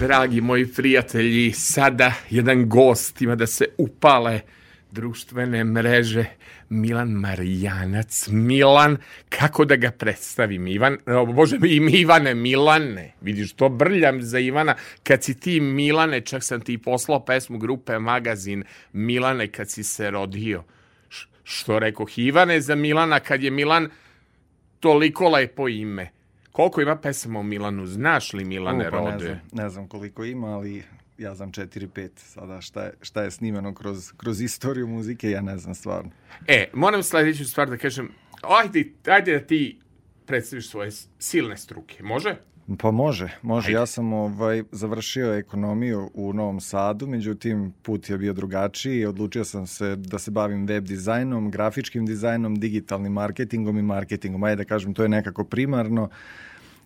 Dragi moji prijatelji, sada jedan gost ima da se upale društvene mreže. Milan Marijanac. Milan, kako da ga predstavim? Ivan, o, bože mi, Ivane, Milane. Vidiš, to brljam za Ivana. Kad si ti Milane, čak sam ti poslao pesmu grupe Magazin Milane kad si se rodio. Š- što rekoh, Ivane za Milana, kad je Milan toliko lepo ime. Koliko ima pesama o Milanu? Znaš li Milane U, pa ne Rode? znam, ne znam koliko ima, ali ja znam 4-5 sada šta je, šta je snimeno kroz, kroz istoriju muzike, ja ne znam stvarno. E, moram sledeću stvar da kažem. Ajde, ajde da ti predstaviš svoje silne struke. Može? Pa može, može. Ajde. Ja sam ovaj, završio ekonomiju u Novom Sadu, međutim put je bio drugačiji i odlučio sam se da se bavim web dizajnom, grafičkim dizajnom, digitalnim marketingom i marketingom. Ajde da kažem, to je nekako primarno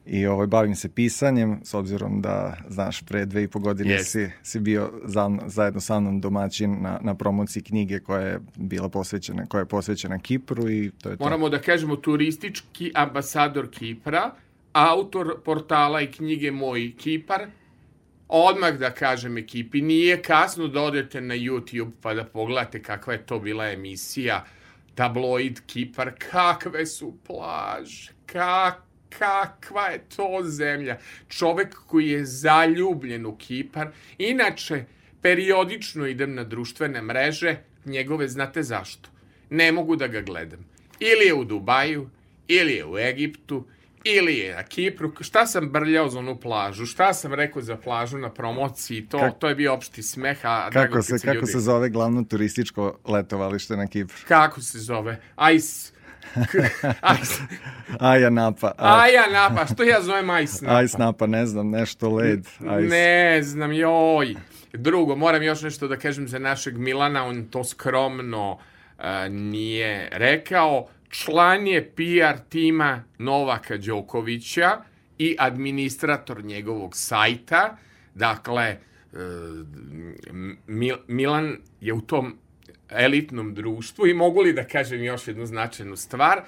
i ovaj, bavim se pisanjem, s obzirom da, znaš, pre dve i po godine Jest. si, si bio za, zajedno sa mnom domaćin na, na promociji knjige koja je bila posvećena, koja je posvećena Kipru i to je to. Moramo da kažemo turistički ambasador Kipra, autor portala i knjige Moj Kipar. Odmah da kažem ekipi, nije kasno da odete na YouTube pa da pogledate kakva je to bila emisija tabloid Kipar, kakve su plaže, kak, kakva je to zemlja. Čovek koji je zaljubljen u Kipar, inače periodično idem na društvene mreže, njegove znate zašto. Ne mogu da ga gledam. Ili je u Dubaju, ili je u Egiptu, ili je na Kipru. Šta sam brljao za onu plažu? Šta sam rekao za plažu na promociji? To, Kak- to je bio opšti smeh. A Kako se kako ljudi- se zove glavno turističko letovalište na Kipru? Kako se zove? Ice... Aja Napa. Aja napa, što ja zovem Ice napa? Ice Napa, ne znam, nešto led. Ice. Ne znam, joj. Drugo, moram još nešto da kažem za našeg Milana, on to skromno a, nije rekao. Član je PR tima Novaka Đokovića i administrator njegovog sajta. Dakle, e, Mil- Milan je u tom elitnom društvu i mogu li da kažem još jednu značajnu stvar,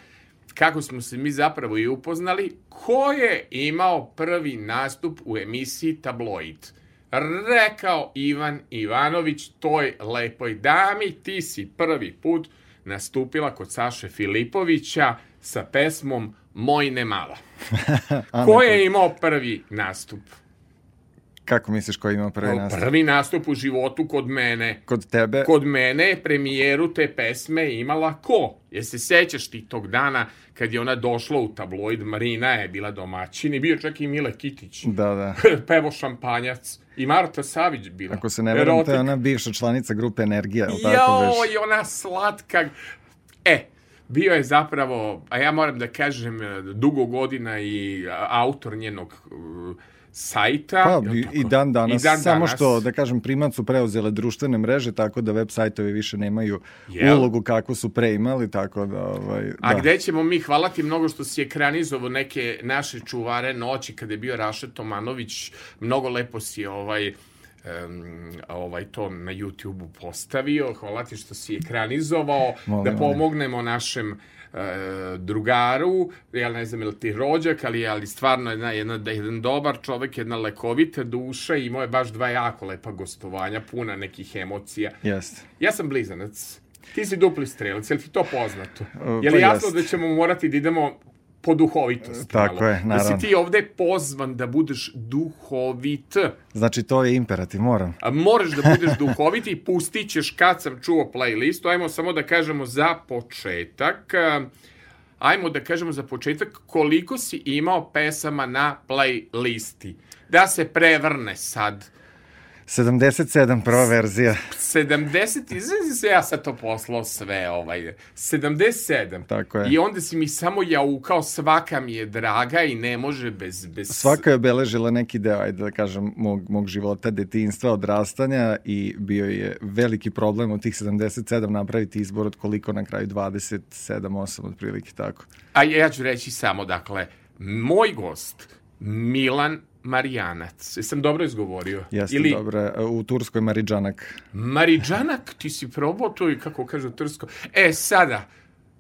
kako smo se mi zapravo i upoznali, ko je imao prvi nastup u emisiji Tabloid. Rekao Ivan Ivanović toj lepoj dami, ti si prvi put nastupila kod Saše Filipovića sa pesmom Moj ne mala. Ko je imao prvi nastup? Kako misliš ko ima prvi nastup? Prvi nastup u životu kod mene. Kod tebe? Kod mene je premijeru te pesme imala ko? Je se sećaš ti tog dana kad je ona došla u tabloid, Marina je bila domaćin i bio čak i Mile Kitić. Da, da. Pevo šampanjac. I Marta Savić bila. Ako se ne veram, to je ona bivša članica grupe Energija, već? Joj, ona slatka. E, bio je zapravo, a ja moram da kažem, dugo godina i autor njenog uh, sajta. Pa, i, i dan danas, I dan samo danas. što, da kažem, primat su preuzele društvene mreže, tako da web sajtovi više nemaju Jel? ulogu kakvu su pre imali, tako da... Ovaj, A da. gde ćemo mi, hvala ti mnogo što si ekranizovao neke naše čuvare noći kada je bio Raša Tomanović, mnogo lepo si ovaj em, ovaj to na YouTube-u postavio. Hvala ti što si ekranizovao Molim, da molim. pomognemo našem e, drugaru, ja ne znam je li ti rođak, ali, ali stvarno jedna, jedna, jedan dobar čovek, jedna lekovita duša i imao je baš dva jako lepa gostovanja, puna nekih emocija. Jeste. Ja sam blizanac. Ti si dupli strelac, je li ti to poznato? Je li pa jasno jest. da ćemo morati da idemo po duhovitost? Tako malo? je, Da naravno. si ti ovde pozvan da budeš duhovit. Znači, to je imperativ, moram. A moraš da budeš duhovit i pustit ćeš kad sam čuo playlistu. Ajmo samo da kažemo za početak. Ajmo da kažemo za početak koliko si imao pesama na playlisti. Da se prevrne sad. 77, prva verzija. 70, izrazi se ja sad to poslao sve, ovaj, 77. Tako je. I onda si mi samo jaukao, svaka mi je draga i ne može bez... bez... Svaka je obeležila neki deo, ajde da kažem, mog, mog života, detinjstva, odrastanja i bio je veliki problem od tih 77 napraviti izbor od koliko na kraju 27, 8 otprilike tako. A ja ću reći samo, dakle, moj gost, Milan Marijanac. Jesam dobro izgovorio? Jeste Ili... dobro, u Turskoj Mariđanak. Mariđanak, ti si probao to i kako kažu Tursko. E, sada,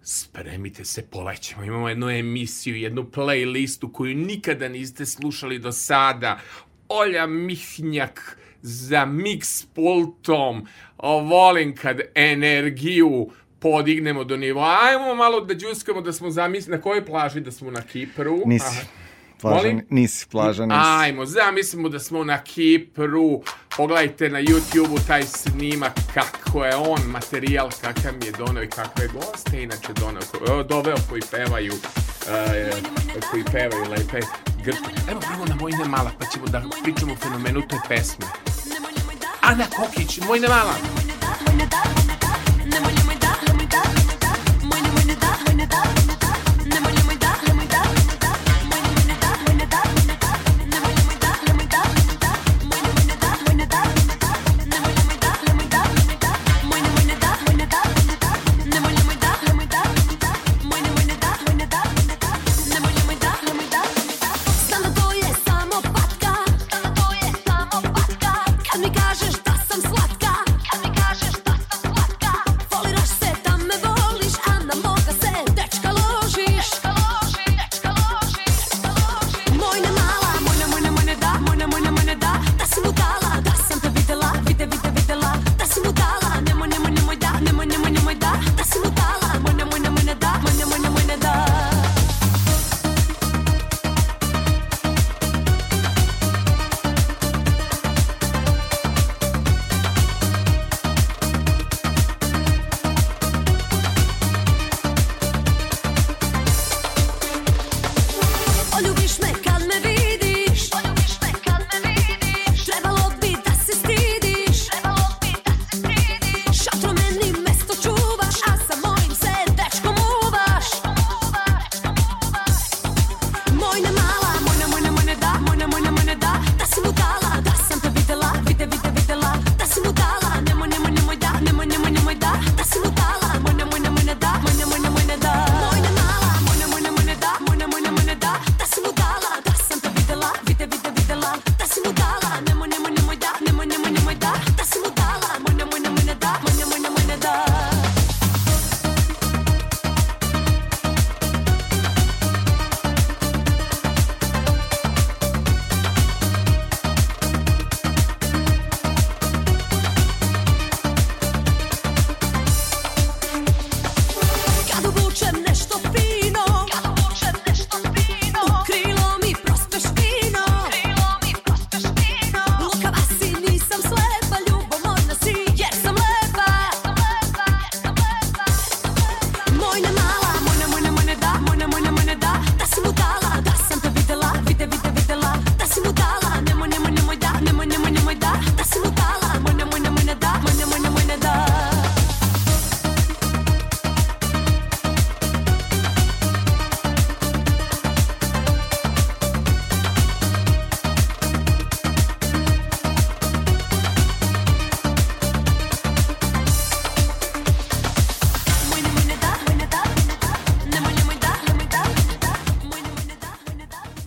spremite se, polećemo. Imamo jednu emisiju, jednu playlistu koju nikada niste slušali do sada. Olja Mihnjak za mix pultom. O, volim kad energiju podignemo do nivoa. Ajmo malo da džuskamo da smo zamislili na kojoj plaži da smo na Kipru. Nisi. Aha. Plaža, nisi, plaža nisi. Ajmo, zamislimo da smo na Kipru. Pogledajte na YouTube-u taj snimak kako je on materijal, kakav mi je donao i kakve goste inače donao, doveo koji pevaju uh, koji pevaju lepe grčke. Evo, evo na Vojne Mala, pa ćemo da pričamo o fenomenu te pesme. Ana Kokić, Vojne Mala. Vojne Mala.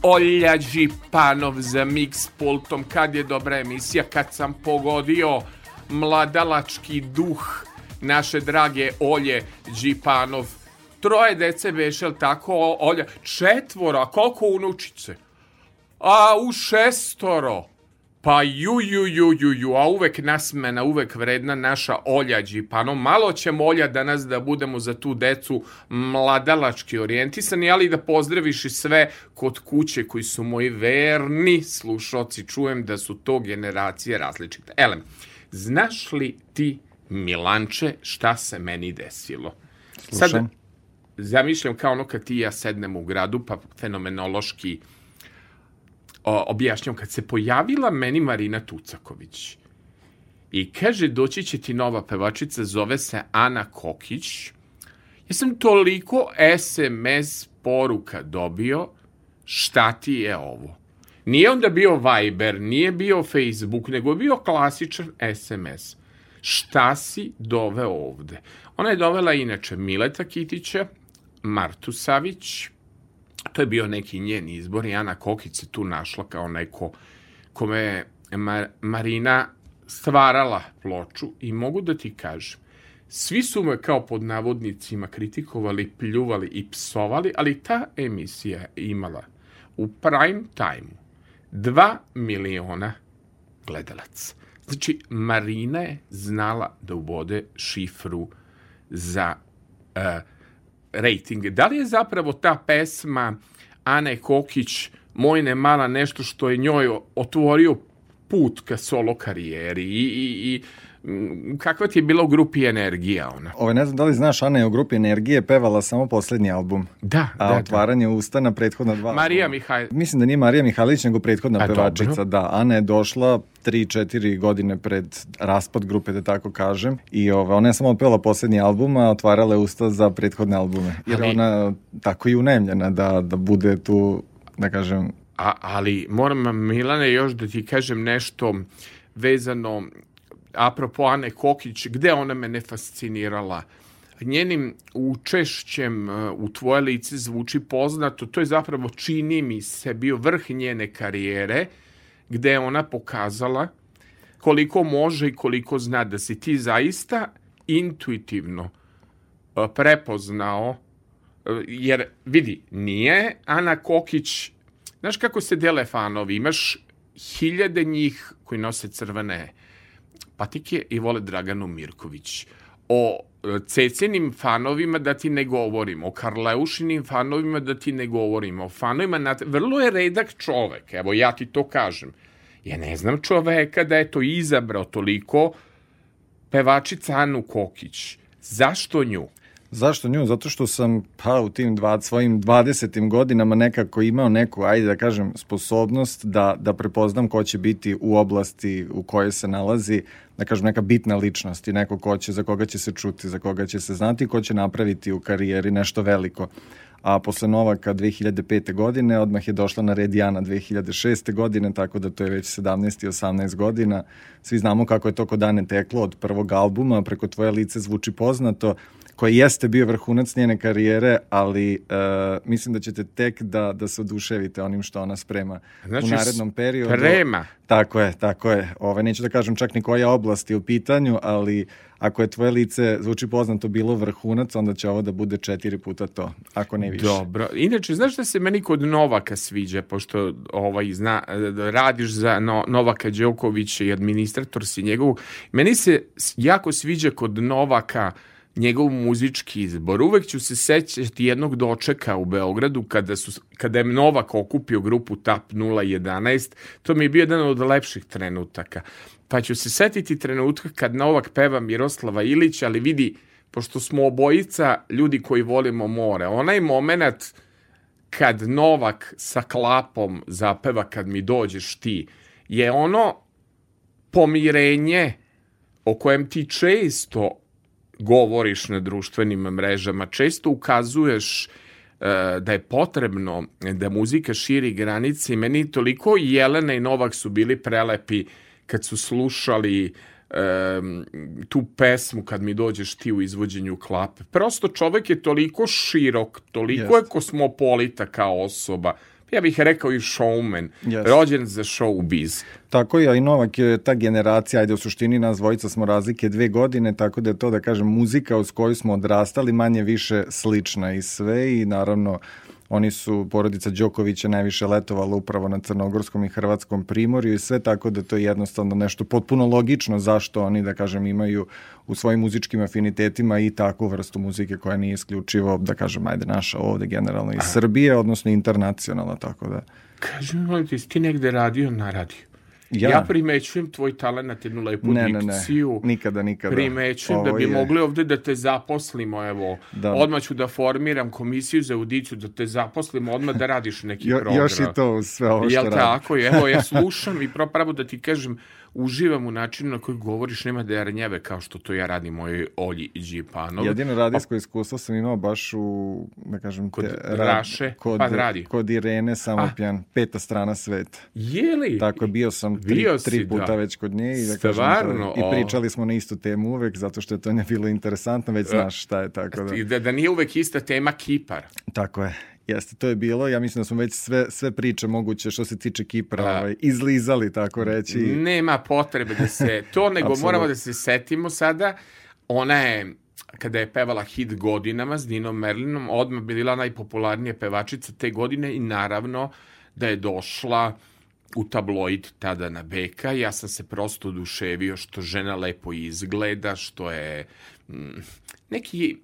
Olja Đipanov za mix pultom, kad je dobra emisija, kad sam pogodio mladalački duh naše drage Olje Đipanov. Troje dece bešel tako, Olja, četvora, koliko unučice? A u šestoro. Pa ju, ju, ju, ju, ju, a uvek nasmena, uvek vredna naša Olja Đipano. Malo ćemo Olja danas da budemo za tu decu mladalački orijentisani, ali da pozdraviš i sve kod kuće koji su moji verni slušoci. Čujem da su to generacije različite. Elem, znaš li ti, Milanče, šta se meni desilo? Slušam. Sad, zamišljam kao ono kad ti i ja sednemo u gradu, pa fenomenološki objašnjam, kad se pojavila meni Marina Tucaković i kaže doći će ti nova pevačica, zove se Ana Kokić, ja sam toliko SMS poruka dobio, šta ti je ovo? Nije onda bio Viber, nije bio Facebook, nego je bio klasičan SMS. Šta si doveo ovde? Ona je dovela inače Mileta Kitića, Martu Savić, To je bio neki njen izbor i Ana Kokić se tu našla kao neko kome je Mar Marina stvarala ploču i mogu da ti kažem, svi su me kao pod navodnicima kritikovali, pljuvali i psovali, ali ta emisija je imala u prime time 2 miliona gledalaca. Znači, Marina je znala da uvode šifru za uh, rejtinge. Da li je zapravo ta pesma Ane Kokić Moj ne mala nešto što je njoj otvorio put ka solo karijeri i, i, i kakva ti je bila u grupi Energija ona? Ove, ne znam da li znaš, Ana je u grupi Energije pevala samo poslednji album. Da, a da, otvaranje da. usta na prethodna dva. Marija Mihajlović. Mislim da nije Marija Mihajlović, nego prethodna a, pevačica. Dobro. Da, Ana je došla 3-4 godine pred raspad grupe, da tako kažem. I ove, ona je samo otpevala poslednji album, a otvarala je usta za prethodne albume. Jer Ali... ona tako i unajemljena da, da bude tu, da kažem... A, ali moram, Milane, još da ti kažem nešto vezano apropo Ane Kokić, gde ona mene fascinirala? Njenim učešćem uh, u tvoje lice zvuči poznato, to je zapravo čini mi se bio vrh njene karijere, gde je ona pokazala koliko može i koliko zna da si ti zaista intuitivno uh, prepoznao, uh, jer vidi, nije Ana Kokić, znaš kako se dele fanovi, imaš hiljade njih koji nose crvene patike i vole Draganu Mirković. O e, cecenim fanovima da ti ne govorim, o Karleušinim fanovima da ti ne govorim, o fanovima, na... vrlo je redak čovek, evo ja ti to kažem. Ja ne znam čoveka da je to izabrao toliko pevačica Anu Kokić. Zašto nju? Zašto nju? Zato što sam pa u tim dva, svojim 20. godinama nekako imao neku, ajde da kažem, sposobnost da, da prepoznam ko će biti u oblasti u kojoj se nalazi, da kažem, neka bitna ličnost i neko ko će, za koga će se čuti, za koga će se znati, ko će napraviti u karijeri nešto veliko. A posle Novaka 2005. godine odmah je došla na red Jana 2006. godine, tako da to je već 17 i 18 godina. Svi znamo kako je to kod dane teklo od prvog albuma, preko tvoje lice zvuči poznato, koji jeste bio vrhunac njene karijere, ali uh, mislim da ćete tek da, da se oduševite onim što ona sprema znači, u narednom periodu. Sprema. Tako je, tako je. Ove, neću da kažem čak ni koja oblast je u pitanju, ali ako je tvoje lice zvuči poznato bilo vrhunac, onda će ovo da bude četiri puta to, ako ne više. Dobro. Inače, znaš da se meni kod Novaka sviđa, pošto ovaj, zna, radiš za no, Novaka Đokovića i administrator si njegovog, meni se jako sviđa kod Novaka uh, njegov muzički izbor. Uvek ću se sećati jednog dočeka u Beogradu kada, su, kada je Novak okupio grupu TAP 011. To mi je bio jedan od lepših trenutaka. Pa ću se setiti trenutka kad Novak peva Miroslava Ilića, ali vidi, pošto smo obojica ljudi koji volimo more, onaj moment kad Novak sa klapom zapeva kad mi dođeš ti, je ono pomirenje o kojem ti često govoriš na društvenim mrežama, često ukazuješ uh, da je potrebno da muzika širi granice i meni toliko Jelena i Novak su bili prelepi kad su slušali um, tu pesmu kad mi dođeš ti u izvođenju klape. Prosto čovek je toliko širok, toliko Jest. je kosmopolita kao osoba ja bih rekao i showman, yes. rođen za showbiz. Tako je, a i Novak je ta generacija, ajde u suštini nas dvojica smo razlike dve godine, tako da je to da kažem muzika uz koju smo odrastali manje više slična i sve i naravno Oni su, porodica Đokovića najviše letovala upravo na Crnogorskom i Hrvatskom primorju i sve tako da to je jednostavno nešto potpuno logično zašto oni, da kažem, imaju u svojim muzičkim afinitetima i takvu vrstu muzike koja nije isključivo, da kažem, ajde naša ovde generalno iz Srbije, odnosno internacionalna, tako da. Kažem, ti, ti negde radio na radiju? Ja, ja primećujem tvoj talent, jednu lepu ne, dikciju. Ne, ne, nikada, nikada. Primećujem da bi je... mogli ovde da te zaposlimo, evo. Da. Odmah ću da formiram komisiju za audiciju, da te zaposlimo, odmah da radiš neki jo, program. Još i to sve ovo što Jel tako? Evo, ja slušam i pravo da ti kažem, uživam u načinu na koji govoriš, nema da jarnjeve kao što to ja radim mojoj Olji Đipanov. Jedino radijsko iskustvo sam imao baš u, da kažem, kod te, Raše, kod, pa radi. Kod Irene Samopjan, peta strana sveta. Je li? Tako je, bio sam tri, bio tri da. puta da. već kod nje i, da Stvarno, kažem, to, i pričali smo na istu temu uvek, zato što je to nje bilo interesantno, već znaš šta je tako da. Da, da nije uvek ista tema Kipar. Tako je Jeste, to je bilo. Ja mislim da smo već sve, sve priče moguće što se tiče Kipra A. ovaj, izlizali, tako reći. Nema potrebe da se to, nego moramo da se setimo sada. Ona je, kada je pevala hit godinama s Dinom Merlinom, odmah bila najpopularnija pevačica te godine i naravno da je došla u tabloid tada na Beka. Ja sam se prosto oduševio što žena lepo izgleda, što je mm, neki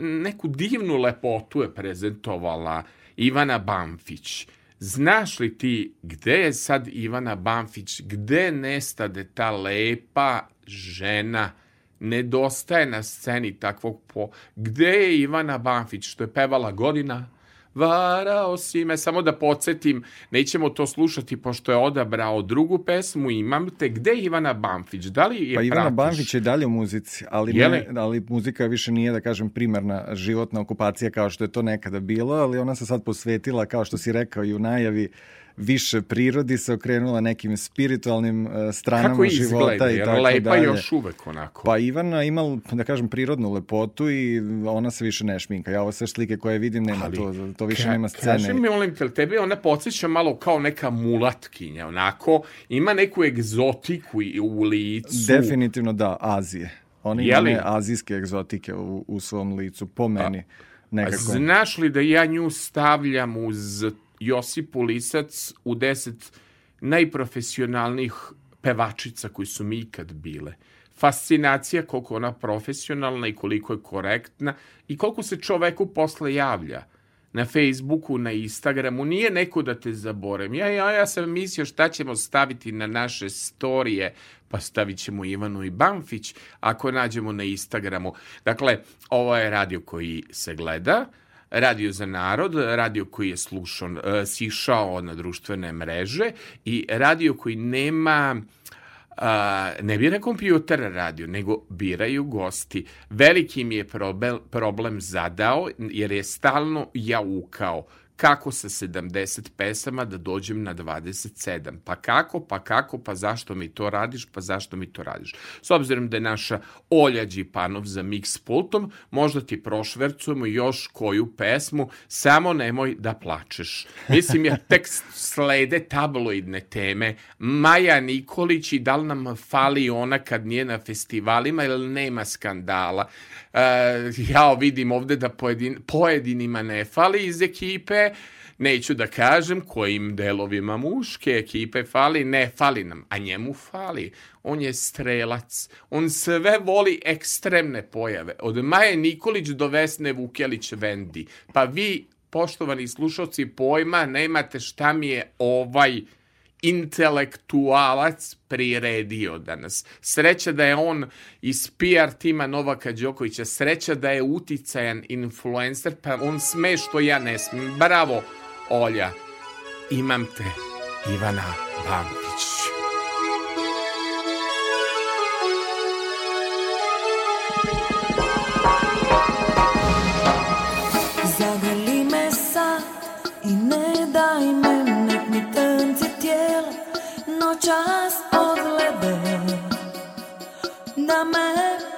neku divnu lepotu je prezentovala Ivana Bamfić. Znaš li ti gde je sad Ivana Bamfić, gde nestade ta lepa žena, nedostaje na sceni takvog po... Gde je Ivana Bamfić, što je pevala godina? Varao si me, samo da podsjetim, nećemo to slušati pošto je odabrao drugu pesmu, imam te, gde je Ivana Bamfić? Da li je Pa Ivana pratiš? Banfić je dalje u muzici, ali, ne, li? ali muzika više nije, da kažem, primarna životna okupacija kao što je to nekada bilo, ali ona se sad posvetila, kao što si rekao i u najavi, više prirodi se okrenula nekim spiritualnim uh, stranama Kako života izgleda? i Jer tako lepa dalje. još uvek onako. Pa Ivana ima, da kažem, prirodnu lepotu i ona se više ne šminka. Ja ovo sve slike koje vidim, nema Ali, to, to više Ka- nema scene. Kaži mi, molim te, tebe ona podsjeća malo kao neka mulatkinja, onako, ima neku egzotiku i- u licu. Definitivno da, Azije. Oni imaju azijske egzotike u, u svom licu, po meni. A Nekako. Znaš li da ja nju stavljam uz Josipu Lisac u deset najprofesionalnijih pevačica koji su mi ikad bile? Fascinacija koliko ona profesionalna i koliko je korektna i koliko se čoveku posle javlja na Facebooku, na Instagramu, nije neko da te zaboravim. Ja, ja, ja sam mislio šta ćemo staviti na naše storije, pa stavit ćemo Ivanu i Banfić ako nađemo na Instagramu. Dakle, ovo je radio koji se gleda, radio za narod, radio koji je slušan, e, sišao na društvene mreže i radio koji nema a, ne bira kompjuter radio, nego biraju gosti. Veliki mi je problem, problem zadao, jer je stalno jaukao kako sa 70 pesama da dođem na 27. Pa kako, pa kako, pa zašto mi to radiš, pa zašto mi to radiš. S obzirom da je naša Olja Đipanov za mix pultom, možda ti prošvercujemo još koju pesmu, samo nemoj da plačeš. Mislim, jer tek slede tabloidne teme. Maja Nikolić i da li nam fali ona kad nije na festivalima ili nema skandala. E, ja vidim ovde da pojedin, pojedinima ne fali iz ekipe, neću da kažem kojim delovima muške ekipe fali, ne fali nam, a njemu fali. On je strelac, on sve voli ekstremne pojave. Od Maje Nikolić do Vesne Vukelić Vendi. Pa vi, poštovani slušalci, pojma nemate šta mi je ovaj intelektualac priredio danas. Sreća da je on iz PR tima Novaka Đokovića, sreća da je uticajan influencer, pa on sme što ja ne smem. Bravo, Olja, imam te, Ivana Bambić. Noćas odlede da me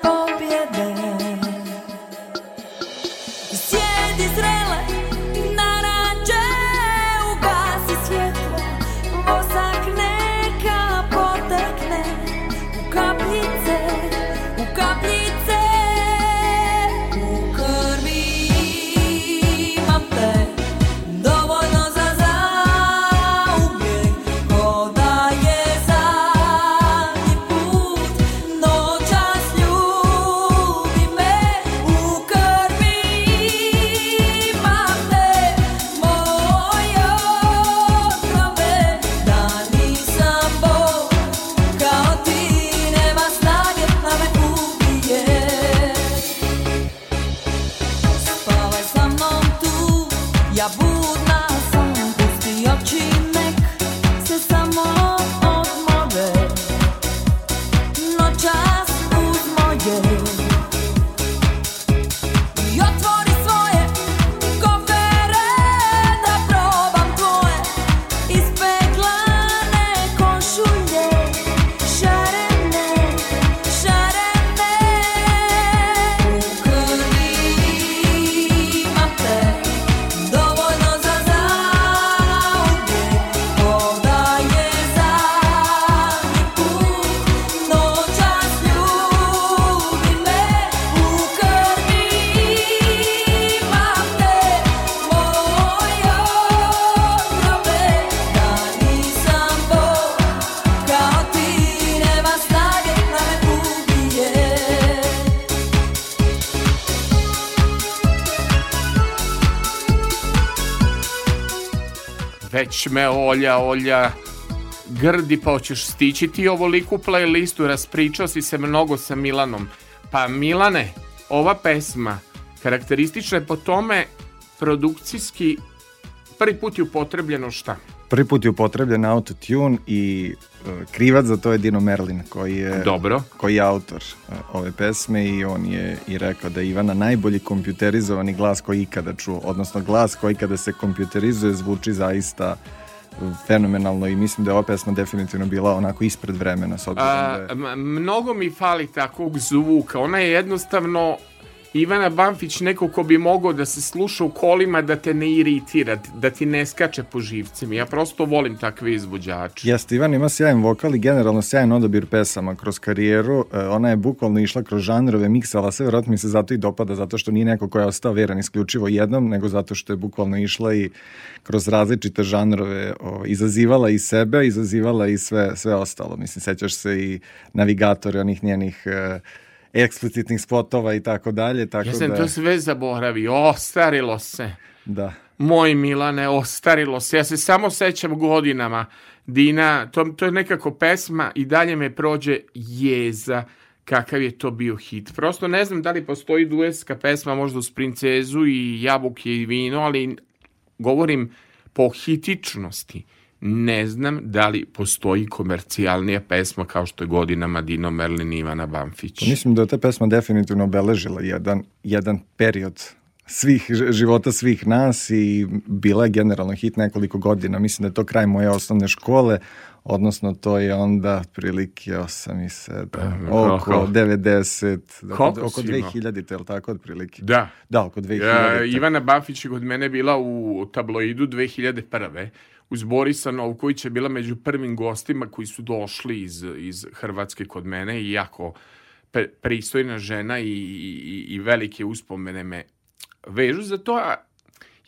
već me Olja, Olja grdi pa hoćeš stići ti ovoliku playlistu, raspričao si se mnogo sa Milanom. Pa Milane, ova pesma karakteristična je po tome produkcijski prvi put je upotrebljeno šta? Prvi put je upotrebljen autotune i e, krivac za to je Dino Merlin koji je, Dobro. koji je autor e, ove pesme i on je i rekao da je Ivana najbolji kompjuterizovani glas koji ikada čuo, odnosno glas koji kada se kompjuterizuje zvuči zaista fenomenalno i mislim da je ova pesma definitivno bila onako ispred vremena s obzirom da je... A, mnogo mi fali takvog zvuka. Ona je jednostavno Ivana Banfić neko ko bi mogao da se sluša u kolima da te ne iritira, da ti ne skače po živcima. Ja prosto volim takve izvođače. Jeste, Ivan ima sjajan vokal i generalno sjajan odabir pesama kroz karijeru. E, ona je bukvalno išla kroz žanrove, miksala sve, vjerojatno mi se zato i dopada, zato što nije neko ko je ostao veran isključivo jednom, nego zato što je bukvalno išla i kroz različite žanrove o, izazivala i sebe, izazivala i sve, sve ostalo. Mislim, sećaš se i navigatore onih njenih e, eksplicitnih spotova i tako dalje, tako Ja sam da... to sve zaboravio. Ostarilo se. Da. Moj Milane, ostarilo se. Ja se samo sećam godinama. Dina, to, to je nekako pesma i dalje me prođe jeza kakav je to bio hit. Prosto ne znam da li postoji duetska pesma možda uz princezu i jabuke i vino, ali govorim po hitičnosti. Ne znam da li postoji komercijalnija pesma kao što je godinama Dino Merlin i Ivana Banfić. Mislim da je ta pesma definitivno obeležila jedan, jedan period svih života svih nas i bila je generalno hit nekoliko godina. Mislim da je to kraj moje osnovne škole, odnosno to je onda prilike 8 i 7, oko kako? 90, dakle, oko si imao? 2000, je li tako otprilike? Da. Da, oko 2000. Ja, Ivana Bafić je kod mene bila u tabloidu 2001. Uz Borisa Novkovića bila među prvim gostima koji su došli iz, iz Hrvatske kod mene i jako pristojna žena i, i, i velike uspomene me vežu za to. a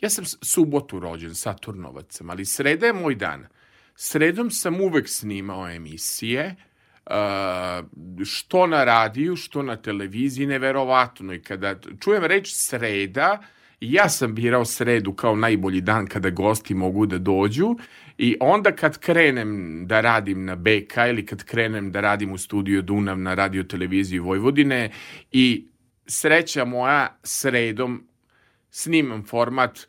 Ja sam subotu rođen, Saturnovac ali sreda je moj dan. Sredom sam uvek snimao emisije, uh, što na radiju, što na televiziji, neverovatno. I kada čujem reč sreda, ja sam birao sredu kao najbolji dan kada gosti mogu da dođu i onda kad krenem da radim na BK ili kad krenem da radim u studiju Dunav na radio televiziji Vojvodine i sreća moja sredom snimam format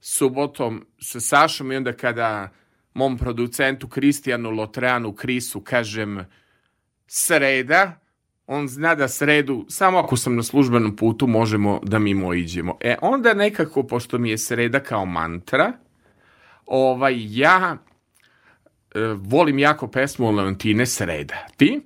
subotom sa Sašom i onda kada mom producentu Kristijanu Lotreanu Krisu kažem sreda, on zna da sredu, samo ako sam na službenom putu možemo da mimo iđemo. E onda nekako, pošto mi je sreda kao mantra, ovaj, ja e, volim jako pesmu Leontine Sreda. Ti?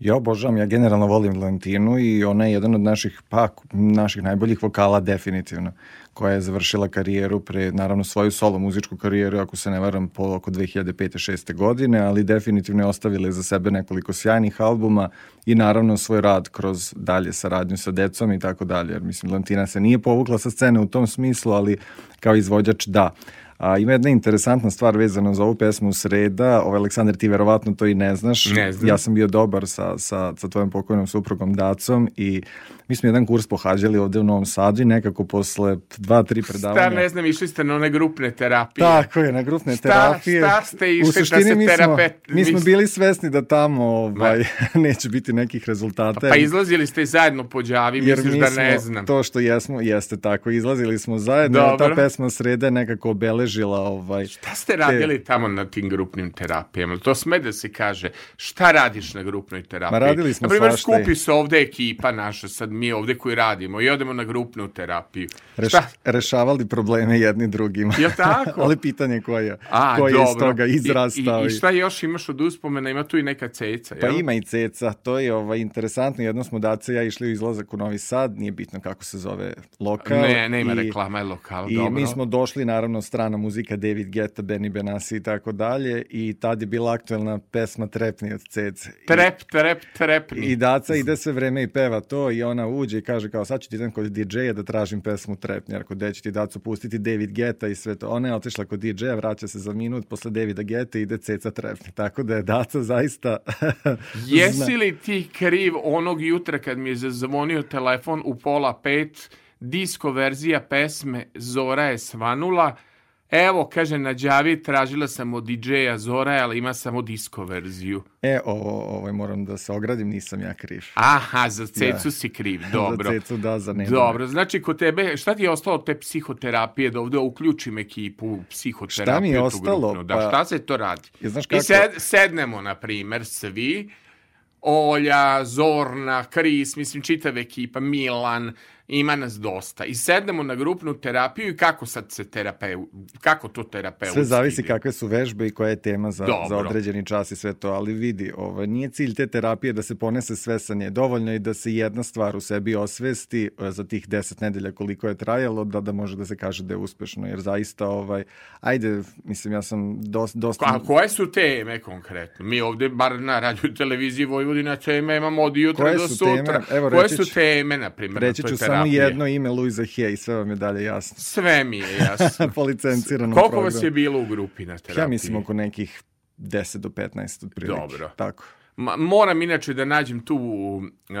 Ja obožavam, ja generalno volim Valentinu i ona je jedan od naših, pa, naših najboljih vokala definitivno, koja je završila karijeru pre, naravno, svoju solo muzičku karijeru, ako se ne varam, po oko 2005-6. godine, ali definitivno je ostavila za sebe nekoliko sjajnih albuma i naravno svoj rad kroz dalje saradnju sa decom i tako dalje, jer mislim, Valentina se nije povukla sa scene u tom smislu, ali kao izvođač da. A, ima jedna interesantna stvar vezana za ovu pesmu Sreda. Ovaj, Aleksandar, ti verovatno to i ne znaš. Ne znam. Ja sam bio dobar sa, sa, sa tvojom pokojnom suprugom Dacom i mi smo jedan kurs pohađali ovde u Novom Sadu i nekako posle dva, tri predavanja... Šta ne znam, išli ste na one grupne terapije. Tako je, na grupne Šta- terapije. šta ste išli U da suštini se mi smo, terapet- mi smo bili svesni da tamo ovaj, neće biti nekih rezultata. Pa izlazili ste zajedno po džavi, misliš mi da smo, ne znam. to što jesmo, jeste tako, izlazili smo zajedno, a ta Dobro. pesma Sreda je nekako obeležila ovaj, Šta ste radili tamo na tim grupnim terapijama? To sme da se kaže. Šta radiš na grupnoj terapiji? Ma radili smo Na primjer, svašta i- skupi se ovde ekipa naša, sad mi ovde koji radimo i odemo na grupnu terapiju. Reš, Šta? rešavali probleme jedni drugima. Jel tako? Ali pitanje koja, A, koja je iz dobro. toga izrastao. I, i, I šta još imaš od uspomena? Ima tu i neka ceca, Pa jel? ima i ceca, to je ovaj, interesantno. Jednom smo Dace i ja išli u izlazak u Novi Sad, nije bitno kako se zove lokal. Ne, nema i, reklama, je lokal, I dobro. mi smo došli, naravno, strana muzika, David Guetta, Benny Benassi i tako dalje. I tad je bila aktuelna pesma Trepni od cece. Trep, trep, trepni. I Daca ide sve vreme i peva to i ona uđe i kaže kao sad ću ti idem kod DJ-a da tražim pesmu Trepni, jer kod će ti Dacu pustiti David Geta i sve to. Ona je otišla kod DJ-a, vraća se za minut, posle Davida Geta ide Ceca Trepni. Tako da je Daca zaista... Jesi li ti kriv onog jutra kad mi je zazvonio telefon u pola pet, disko verzija pesme Zora je svanula, Evo, kaže, na Đavi tražila sam od DJ-a Zora, ali ima samo disko verziju. E, ovo, ovo moram da se ogradim, nisam ja kriv. Aha, za cecu Da. si kriv, dobro. za cecu da, za nema. Dobro, znači kod tebe, šta ti je ostalo od te psihoterapije, da ovde uključim ekipu psihoterapiju? Šta mi je ostalo? grupnu? Da, Pa- šta se to radi? Ja, znaš I kako- sed, sednemo, na primer, svi, Olja, Zorna, Kris, mislim, čitava ekipa, Milan, ima nas dosta. I sednemo na grupnu terapiju i kako sad se terapeu, kako to terapeut Sve zavisi kakve su vežbe i koja je tema za, Dobro. za određeni čas i sve to, ali vidi, ovaj, nije cilj te terapije da se ponese sve sa nje. Dovoljno je da se jedna stvar u sebi osvesti e, za tih deset nedelja koliko je trajalo, da, da može da se kaže da je uspešno, jer zaista, ovaj, ajde, mislim, ja sam dosta... dosta A koje su teme konkretno? Mi ovde, bar na radio televiziji Vojvodina, teme imamo od jutra do su sutra. teme? Evo, koje reći su teme, na primjer, Reći na toj ću samo terapiji? jedno ime Luisa Hay i sve vam je dalje jasno. Sve mi je jasno. po licenciranom Koliko programu. vas je bilo u grupi na terapiji? Ja mislim oko nekih 10 do 15 otprilike. Dobro. Tako. Ma, moram inače da nađem tu e,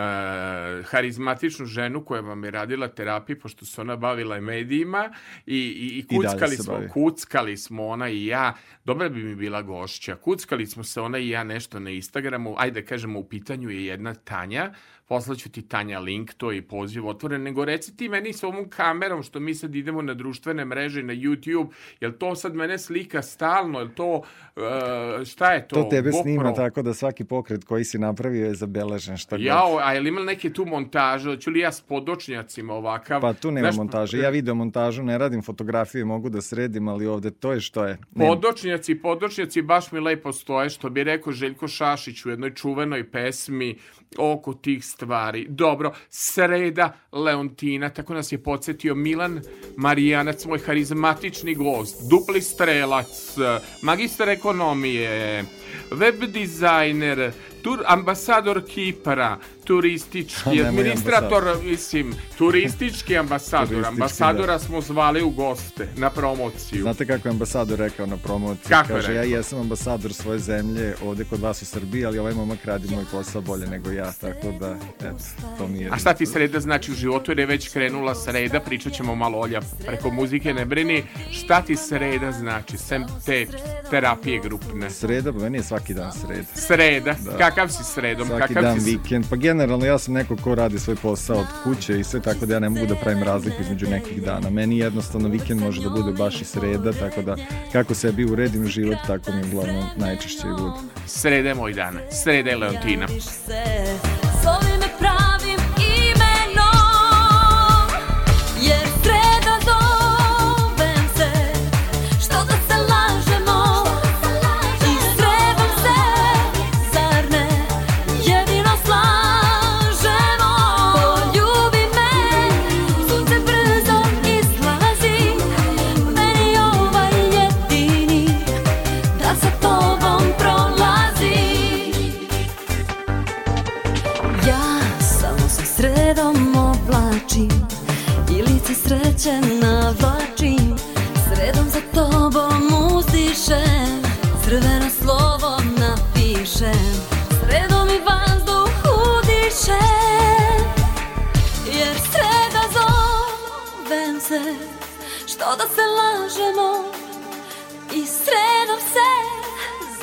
harizmatičnu ženu koja vam je radila terapiju, pošto se ona bavila i medijima i, i, i kuckali se smo, bavi. kuckali smo ona i ja, dobra bi mi bila gošća, kuckali smo se ona i ja nešto na Instagramu, ajde da kažemo u pitanju je jedna Tanja, poslaću ti Tanja link, to je i poziv otvoren, nego reci ti meni s ovom kamerom što mi sad idemo na društvene mreže na YouTube, jel to sad mene slika stalno, jel to, e, šta je to? To tebe GoPro? snima tako da svaki pokret koji si napravio je zabeležen šta god. Jao, a je li imali neke tu montaže? Hoću li ja s podočnjacima ovakav? Pa tu nema Znaš, montaže. Ja video montažu, ne radim fotografije, mogu da sredim, ali ovde to je što je. Nema. Podočnjaci, podočnjaci baš mi lepo stoje, što bi rekao Željko Šašić u jednoj čuvenoj pesmi oko tih stvari. Dobro, sreda Leontina, tako nas je podsjetio Milan Marijanac, moj harizmatični gost, dupli strelac, magistar ekonomije, web dizajner, tur, ambasador Kipra, turistički, administrator, mislim, turistički ambasador. Turistički, Ambasadora smo zvali u goste na promociju. Znate kako je ambasador rekao na promociji? Kako Kaže, ja rekao? jesam ambasador svoje zemlje ovde kod vas u Srbiji, ali ovaj momak radi moj posao bolje nego ja, tako da, eto, to mi je... A šta ti sreda znači u životu, jer je već krenula sreda, pričat ćemo malo Olja preko muzike, ne brini. Šta ti sreda znači, sem te terapije grupne? Sreda, pa meni je svaki dan sreda. Sreda, kakav si sredom, Svaki kakav dan si... vikend. Pa generalno ja sam neko ko radi svoj posao od kuće i sve tako da ja ne mogu da pravim razliku između nekih dana. Meni jednostavno vikend može da bude baš i sreda, tako da kako sebi uredim život, tako mi uglavnom najčešće i bude. Sreda je moj dan, sreda je Leontina. se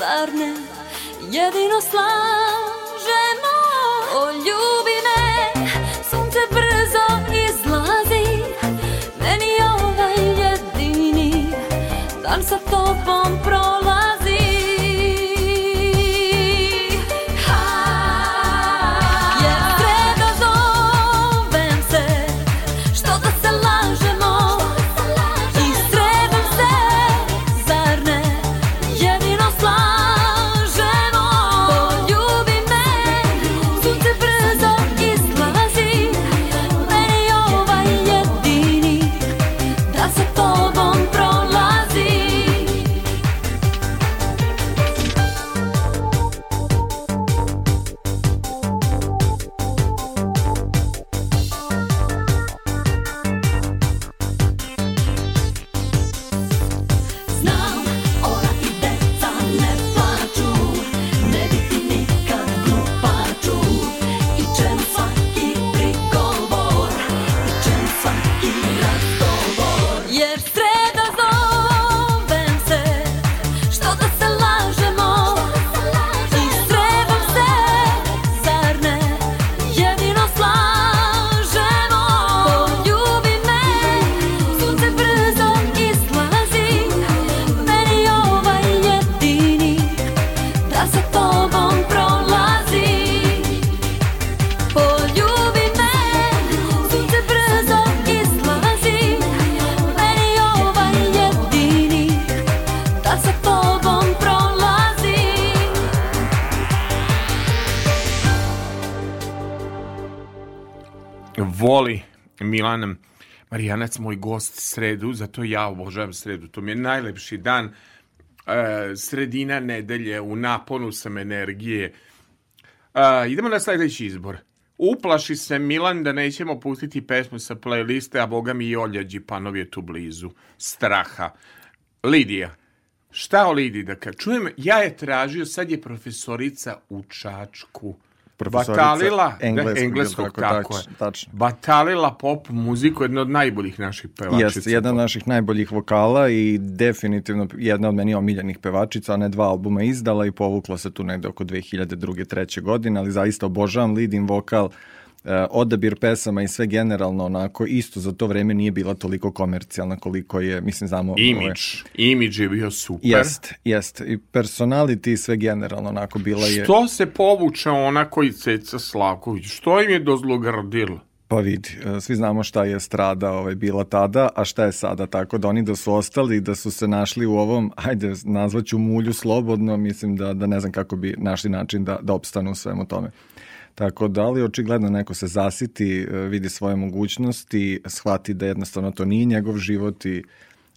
zar ne, jedino slažemo O ljubi me, sunce brzo izlazi. Meni ovaj jedini dan sa tobom prolazi Marijanac, moj gost sredu, zato ja obožavam sredu. To mi je najlepši dan, e, sredina nedelje, u naponu sam energije. E, idemo na sledeći izbor. Uplaši se Milan da nećemo pustiti pesmu sa playliste, a boga mi i Olja Đipanov je tu blizu. Straha. Lidija. Šta o Lidiji da kažem? Čujem, ja je tražio, sad je profesorica u Čačku. Profesorica Batalila, engleskog, da, engleskog tako, tako, tač- je. tačno. Batalila pop muziku, jedna od najboljih naših pevačica. Jeste, jedna od naših najboljih vokala i definitivno jedna od meni omiljenih pevačica, ona je dva albuma izdala i povukla se tu negde oko 2002. treće godine, ali zaista obožavam leading vokal, e, odabir pesama i sve generalno onako isto za to vreme nije bila toliko komercijalna koliko je, mislim, znamo... Imidž. Imidž je bio super. Jest, jest. I personality i sve generalno onako bila je... Što se povuče ona koji Ceca Slavković? Što im je dozlogrdilo? Pa vidi, e, svi znamo šta je strada ovaj, bila tada, a šta je sada, tako da oni da su ostali, da su se našli u ovom, ajde, nazvaću mulju slobodno, mislim da, da ne znam kako bi našli način da, da opstanu u svemu tome. Tako da, ali očigledno neko se zasiti, e, vidi svoje mogućnosti, shvati da jednostavno to nije njegov život i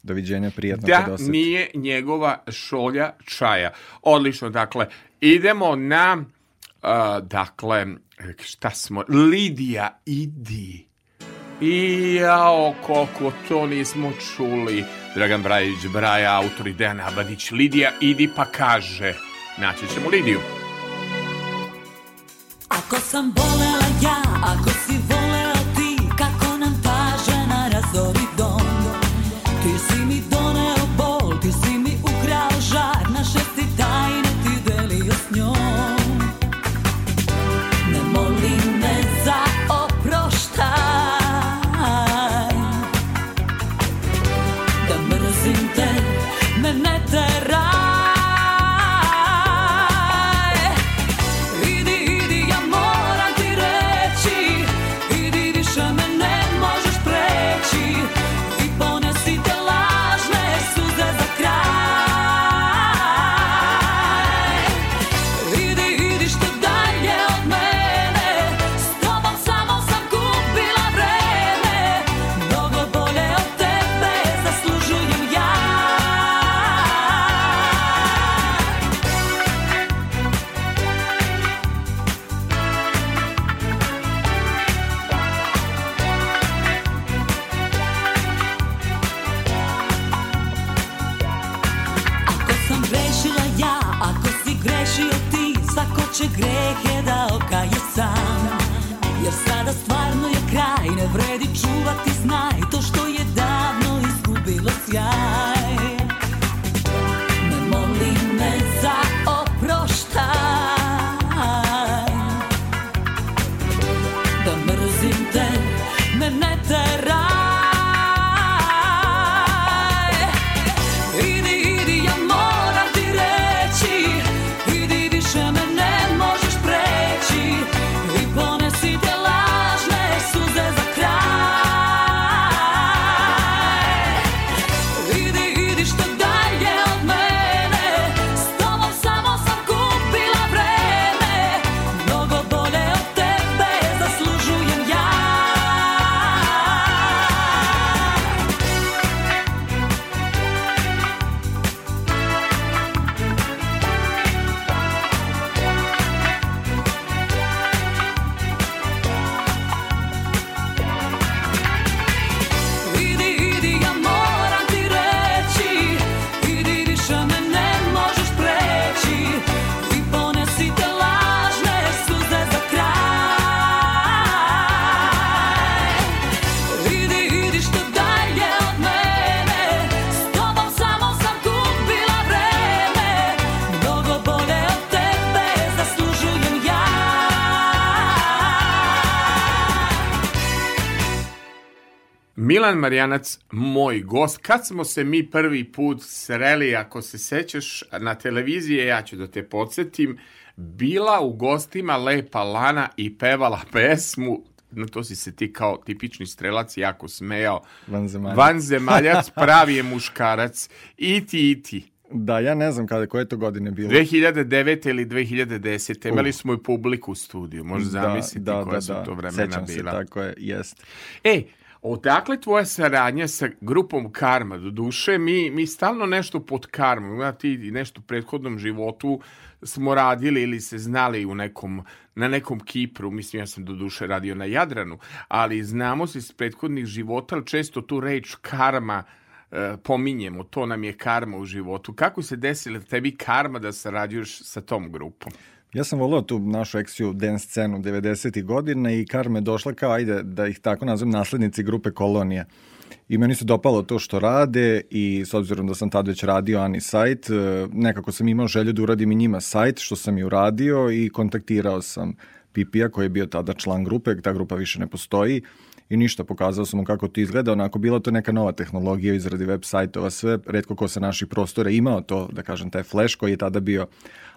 doviđenja prijatno Da doseti. nije njegova šolja čaja. Odlično, dakle, idemo na, uh, dakle, šta smo, Lidija, idi. I jao, koliko to nismo čuli. Dragan Brajić, Braja, autor i Dejan Abadić, Lidija, idi pa kaže. Naći ćemo Lidiju. Ako sam volela ja, ako si Milan Marjanac, moj gost. Kad smo se mi prvi put sreli, ako se sećaš, na televiziji, ja ću da te podsjetim, bila u gostima Lepa Lana i pevala pesmu, no to si se ti kao tipični strelac jako smejao, Vanzemaljac. Vanzemaljac, pravi je muškarac, iti, iti. Da, ja ne znam kada, koje to godine bilo. 2009. ili 2010. Imali smo i publiku u studiju, možeš zamisliti da, koja da, su da. to vremena Sećam se, bila. tako je, jest. E, odakle tvoja saradnja sa grupom Karma? Do duše, mi, mi stalno nešto pod karmom, ima ti nešto u prethodnom životu smo radili ili se znali u nekom, na nekom Kipru, mislim ja sam do duše radio na Jadranu, ali znamo se iz prethodnih života, ali često tu reč karma e, pominjemo, to nam je karma u životu. Kako se desila tebi karma da sarađuješ sa tom grupom? Ja sam volio tu našu eksiju dance scenu 90. godina i Karme došla kao, ajde, da ih tako nazovem, naslednici grupe Kolonija. I meni se dopalo to što rade i s obzirom da sam tad već radio Ani sajt, e, nekako sam imao želju da uradim i njima sajt, što sam i uradio i kontaktirao sam Pipija koji je bio tada član grupe, ta grupa više ne postoji i ništa, pokazao sam mu kako to izgleda, onako bila to neka nova tehnologija izradi web sajtova, sve, redko ko sa naših prostora imao to, da kažem, taj flash koji je tada bio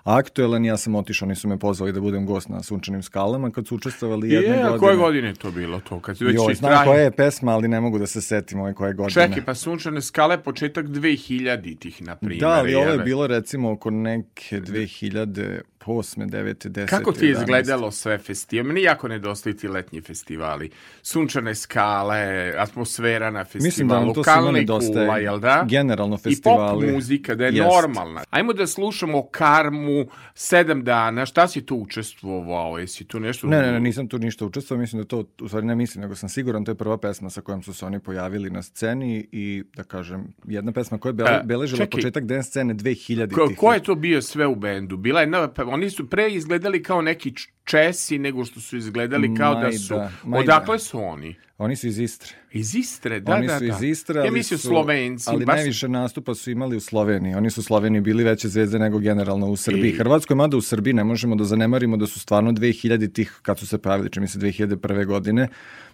aktuelan, ja sam otišao, nisu me pozvali da budem gost na Sunčanim skalama kad su učestvovali jedne Je, godine. koje godine je to bilo to? Kad si već Joj, znam koja je pesma, ali ne mogu da se setim ove koje godine. Čekaj, pa sunčane skale početak 2000-ih, na primjer. Da, ali ovo je bilo recimo oko neke 2008. 9. 10. Kako ti je 11.. izgledalo sve festivali? Meni jako nedostaju ti letnji festivali. Sunčane skale, atmosfera na festivalu, Mislim da to svima kalna i nedostaje. kula, jel da? Generalno I pop festivali. muzika, da je Jest. normalna. Ajmo da slušamo Karmu sedam dana. Šta si tu učestvovao? Jesi tu nešto... Ne, ne, ne, nisam tu ništa učestvovao, mislim da to, u stvari ne mislim, nego sam siguran, to je prva pesma sa kojom su se oni pojavili na sceni i, da kažem, jedna pesma koja je bele, E, beležila čekaj. početak dance scene 2000 Ko, ko je to bio sve u bendu? Bila je oni su pre izgledali kao neki Česi nego što su izgledali kao da su... Majda, majda. Odakle su oni? Oni su iz Istre. Iz Istre, da, oni da, su da. iz Istre, Ja ali mislim su, Slovenci. Ali baš- najviše nastupa su imali u Sloveniji. Oni su u Sloveniji bili veće zvezde nego generalno u Srbiji. I- Hrvatskoj, mada u Srbiji ne možemo da zanemarimo da su stvarno 2000 tih, kad su se pojavili, čini se 2001. godine,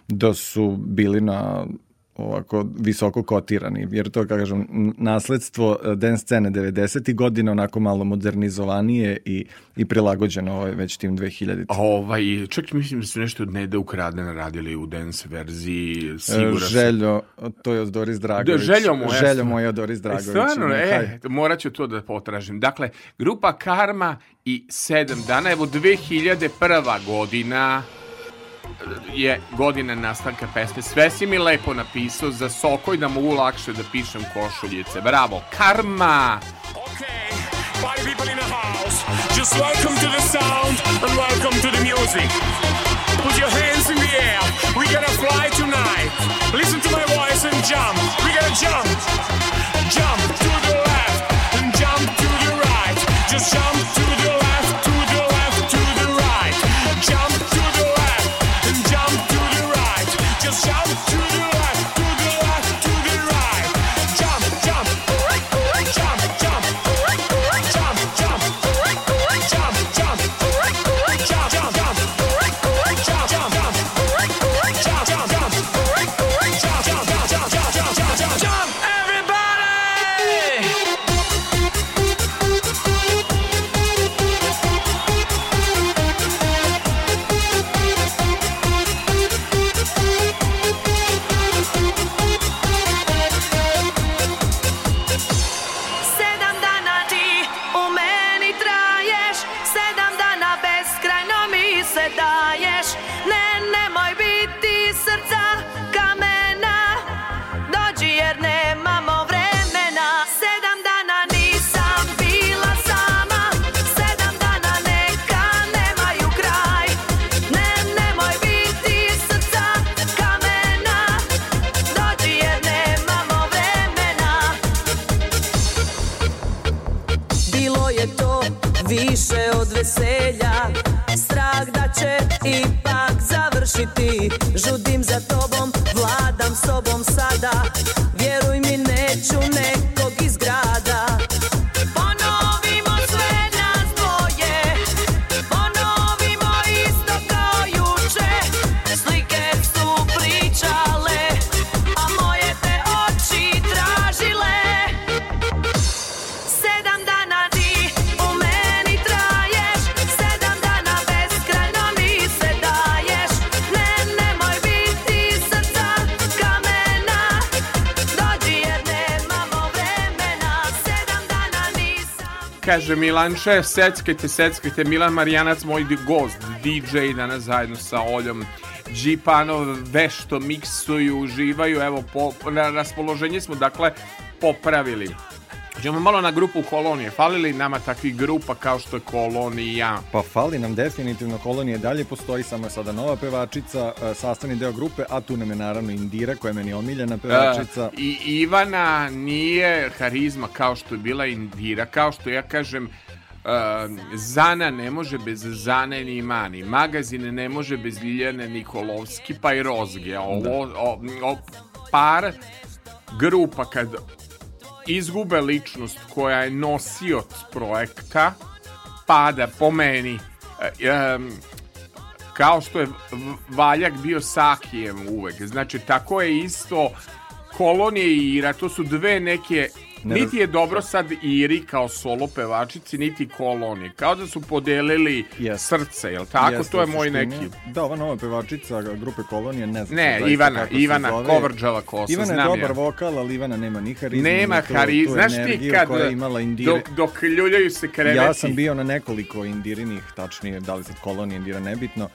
da su bili na ovako visoko kotirani, jer to, kako kažem, nasledstvo e, dance scene 90. godina, onako malo modernizovanije i, i prilagođeno ovaj, već tim 2000. Ovaj, čak mislim da su nešto od Neda ukradena radili u dance verziji, E, siguran sam. Željo, to je od Doris Dragović. Da, Željo moja. Željo moja od Doris E, Dragović. Stvarno, e, morat ću to da potražim. Dakle, grupa Karma i sedam dana, evo 2001. godina je godina nastanka pesme. Sve si mi lepo napisao za Sokoj da mogu lakše da pišem košuljice. Bravo, Karma! Okay, party people in the house, just welcome to the sound and welcome to the music. Put your hands in the air, we gonna fly tonight. Listen to my voice and jump, we gonna jump. Jump to the left and jump to the right. Just jump to the kaže Milanče, seckajte, seckajte, Milan Marijanac, moj gost, DJ danas zajedno sa Oljom Džipanov, vešto miksuju, uživaju, evo, po, na raspoloženje smo, dakle, popravili. Idemo malo na grupu Kolonije. Fali li nama takvih grupa kao što je Kolonija? Pa fali nam definitivno kolonije dalje postoji samo je sada nova pevačica, e, sastavni deo grupe, a tu nam je naravno Indira koja je meni omiljena pevačica. E, I Ivana nije harizma kao što je bila Indira, kao što ja kažem uh, Zana ne može bez Zane ni Mani, magazine ne može bez Ljiljane Nikolovski, pa i Rozge. Ovo, o, o, par grupa kad izgube ličnost koja je nosioc projekta, pada po meni. Em, kao što je Valjak bio Sakijem uvek. Znači, tako je isto Kolonije i Ira, to su dve neke... Niti je dobro sad Iri kao solo pevačici, niti Kolonije. Kao da su podelili Yes. srce, jel tako? Jeste, to je moj neki... Da, ova nova pevačica grupe Kolonije, ne znam Ne, Ivana, Ivana. Kovrđava kosa, Ivana je znam dobar ja. vokal, ali Ivana nema ni harizmu. Nema ni tu- hari, tu znaš ti kad koja je imala Indire. dok, dok ljuljaju se kreveti. Ja sam bio na nekoliko indirinih, tačnije, da li sad kolonije indira, nebitno,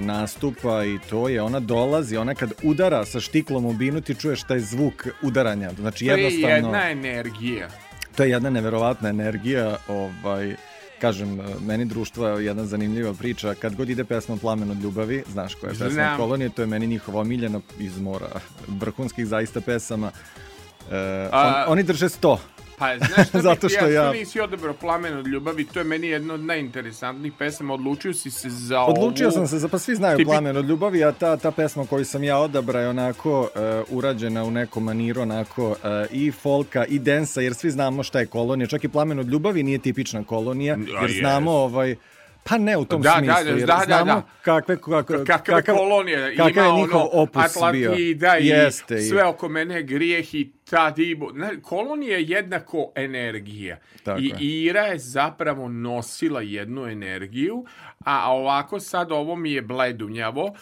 nastupa i to je, ona dolazi, ona kad udara sa štiklom u binu ti čuješ taj zvuk udaranja, znači To je jednostavno, jedna energija. to je jedna neverovatna energija, ovaj, kažem, e, meni društvo je jedna zanimljiva priča, kad god ide pesma Plamen od ljubavi, znaš koja je pesma Znam. kolonije, to je meni njihova omiljena iz mora, vrhunskih zaista pesama, E, A- on- oni drže sto. Pa, znaš šta Zato bi, što ja- nisi odabrao plamen od ljubavi, to je meni jedna od najinteresantnijih pesama. Odlučio si se za Odlučio ovu... sam se, za, pa svi znaju Tipi- Plamen od ljubavi, a ta, ta pesma koju sam ja odabrao je onako uh, urađena u nekom maniru, onako uh, i folka i densa, jer svi znamo šta je kolonija. Čak i Plamen od ljubavi nije tipična kolonija, A, jer znamo ovaj, Pa ne u tom Da, da, smislu, da, jer da, da, znamo da. kakve, kako, kakve kolonije kakav ima je njihov ono opus Atlantida bio. i Jeste, sve oko mene grijeh i ta dibo. Kolonija je jednako energija. Tako I je. Ira je zapravo nosila jednu energiju, a ovako sad ovo mi je bledunjavo,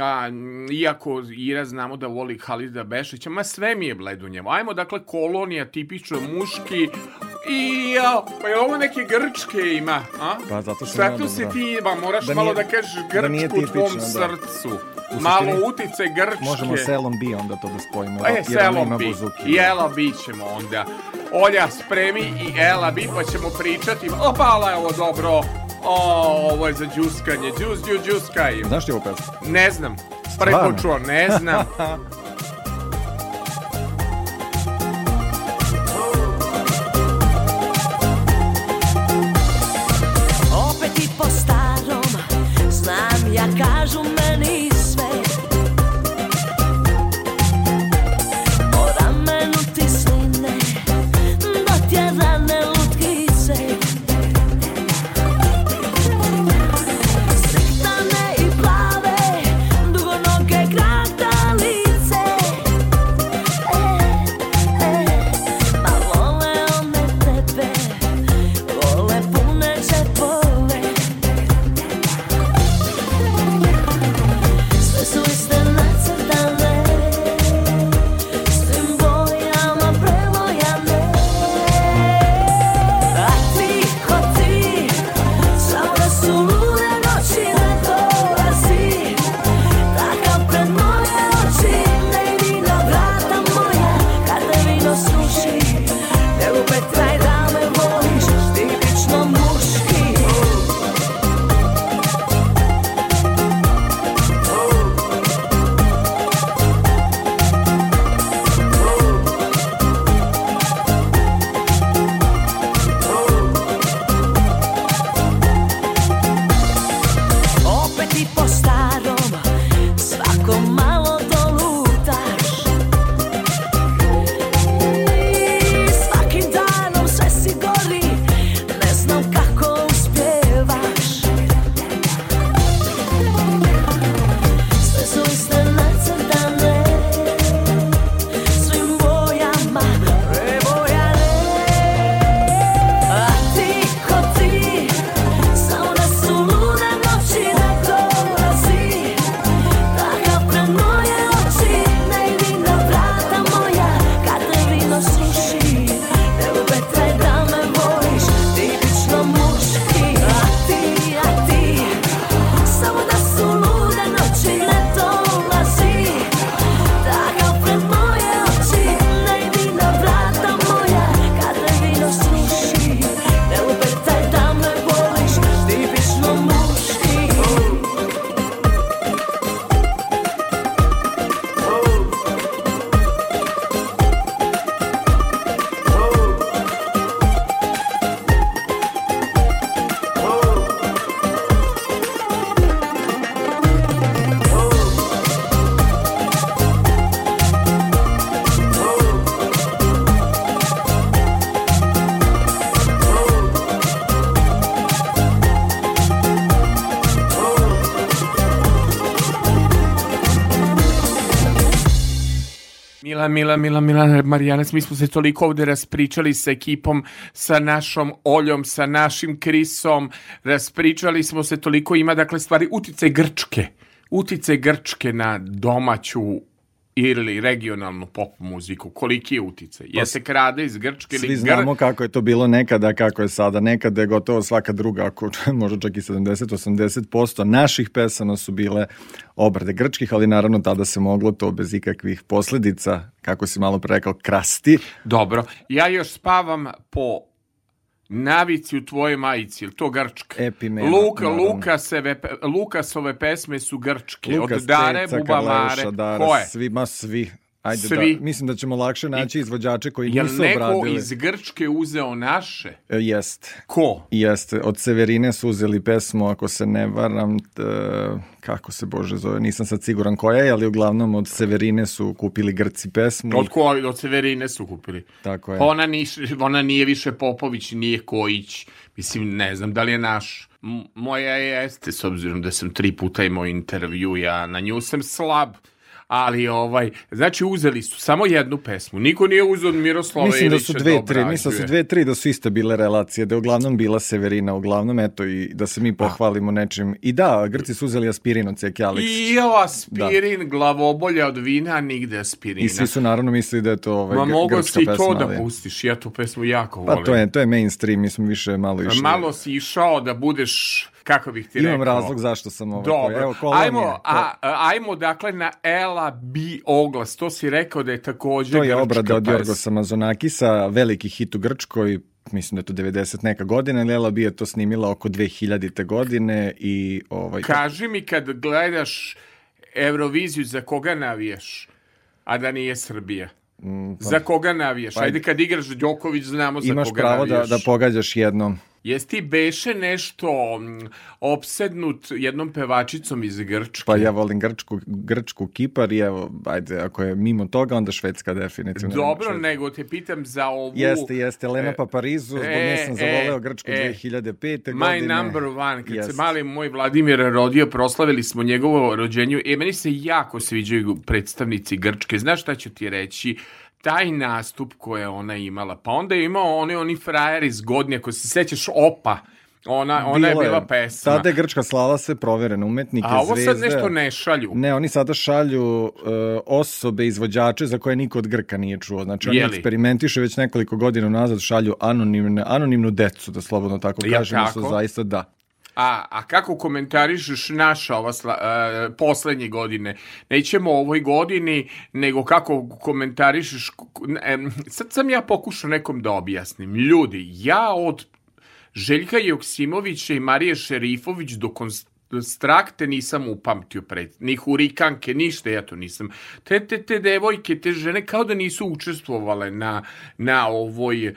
a, iako Ira znamo da voli Halida Bešića, ma sve mi je bledunjavo. Ajmo dakle kolonija, tipično muški, i ja, pa je ovo neke grčke ima, a? Pa zato što Zato dobro. ti, ba, moraš Da malo nije- da kažeš da nije grčku u tvom tipično, da. srcu. suštini, Malo utice grčke. Možemo selom bi onda to da spojimo. E, selom ima bi. buzuki. I Ela bi ćemo onda. Olja, spremi i Ela bi, pa ćemo pričati. Opala je ovo dobro. O, ovo je za džuskanje. Džus, džus, džuskaj. Znaš ti ovu pesmu? Ne znam. Prvi put čuo, ne znam. Mila, Mila, Mila, Mila, Marijanas, mi smo se toliko ovde raspričali sa ekipom, sa našom Oljom, sa našim Krisom, raspričali smo se toliko, ima dakle stvari uticaj Grčke, uticaj Grčke na domaću ili regionalnu pop muziku, koliki je uticaj? Je se krade iz Grčke ili Pa Svi znamo kako je to bilo nekada, kako je sada. Nekada je gotovo svaka druga, ako možda čak i 70-80% naših pesama su bile obrade grčkih, ali naravno tada se moglo to bez ikakvih posledica, kako si malo pre rekao, krasti. Dobro, ja još spavam po navici u tvojoj majici, ili to grčka? Epimena, Luka, naravno. Lukaseve, Lukasove pesme su grčke, Lukas, od Dare, Ceca, Bubamare, Karleuša, Dara, ko je? Svi, ma svi. Ajde Svi. Da, mislim da ćemo lakše naći izvođače koji Jel nisu neko obradili. iz Grčke uzeo naše? E, Jest. Ko? Jeste, od Severine su uzeli pesmu, ako se ne varam, t, kako se Bože zove, nisam sad siguran koja je, ali uglavnom od Severine su kupili Grci pesmu. Od ko? Od Severine su kupili. Tako je. Pa ona, niš, ona nije više Popović, nije Kojić. Mislim, ne znam da li je naš. M- moja jeste, s obzirom da sam tri puta imao intervju, ja na nju sam slab. Ali ovaj, znači uzeli su samo jednu pesmu. Niko nije uzeo Miroslava Mislim da su dve, tri, mislim da su dve, tri da su iste bile relacije, da je uglavnom bila Severina, uglavnom, eto, i da se mi pohvalimo nečim. I da, Grci su uzeli aspirin od Ceki Aleksić. I jo, aspirin, glavobolja od vina, nigde aspirina. I svi su naravno mislili da je to ovaj, Ma grčka si i pesma. to da pustiš, ja tu pesmu jako Pa volim. to je, to je mainstream, mi smo više malo išli. Malo si išao da budeš, kako bih ti Imam rekao. razlog zašto sam ovaj. Dobro, Evo, kolonija. ajmo, a, ajmo dakle na Ela B oglas, to si rekao da je takođe To je grčka obrada od pesma. Jorgosa Mazonakisa, veliki hit u Grčkoj, mislim da je to 90 neka godina, Lela bi je to snimila oko 2000. godine i ovaj, Kaži mi kad gledaš Euroviziju, za koga navijaš? A da nije Srbija. Za koga navijaš? Ajde kad igraš Đoković, znamo za Mm, pa imaš koga pravo da, navijaš. da pogađaš jednom. Jesi ti beše nešto mm, opsednut jednom pevačicom iz Grčke? Pa ja volim Grčku, Grčku Kipar i evo, ajde, ako je mimo toga, onda Švedska definitivno. Dobro, Švedska. nego te pitam za ovu... Jeste, jeste, Lena E, Paparizu, zbog e, nje sam zavoleo e, Grčku e. 2005. My godine. number one, kad Jeste. se mali moj Vladimir rodio, proslavili smo njegovo rođenju. E, meni se jako sviđaju predstavnici Grčke. Znaš šta ću ti reći? Taj nastup koje je ona imala. Pa onda je imao oni, oni frajeri zgodni, ako se sećaš Opa. Ona, ona je Bilo bila pesma. Tada je Grčka slava sve proverene umetnike, A ovo sad zvezde. nešto ne šalju. Ne, oni sada šalju uh, osobe, izvođače za koje niko od Grka nije čuo. Znači, oni Je li? eksperimentišu već nekoliko godina nazad, šalju anonimne, anonimnu decu, da slobodno tako Jel kažemo, su zaista da. A, a kako komentarišeš naša ova sla, e, poslednje godine? Nećemo ovoj godini, nego kako komentarišeš... E, sad sam ja pokušao nekom da objasnim. Ljudi, ja od Željka Joksimovića i Marije Šerifović do Konstrakte nisam upamtio pred, ni hurikanke, ništa ja to nisam. Te, te, te devojke, te žene kao da nisu učestvovale na, na ovoj e,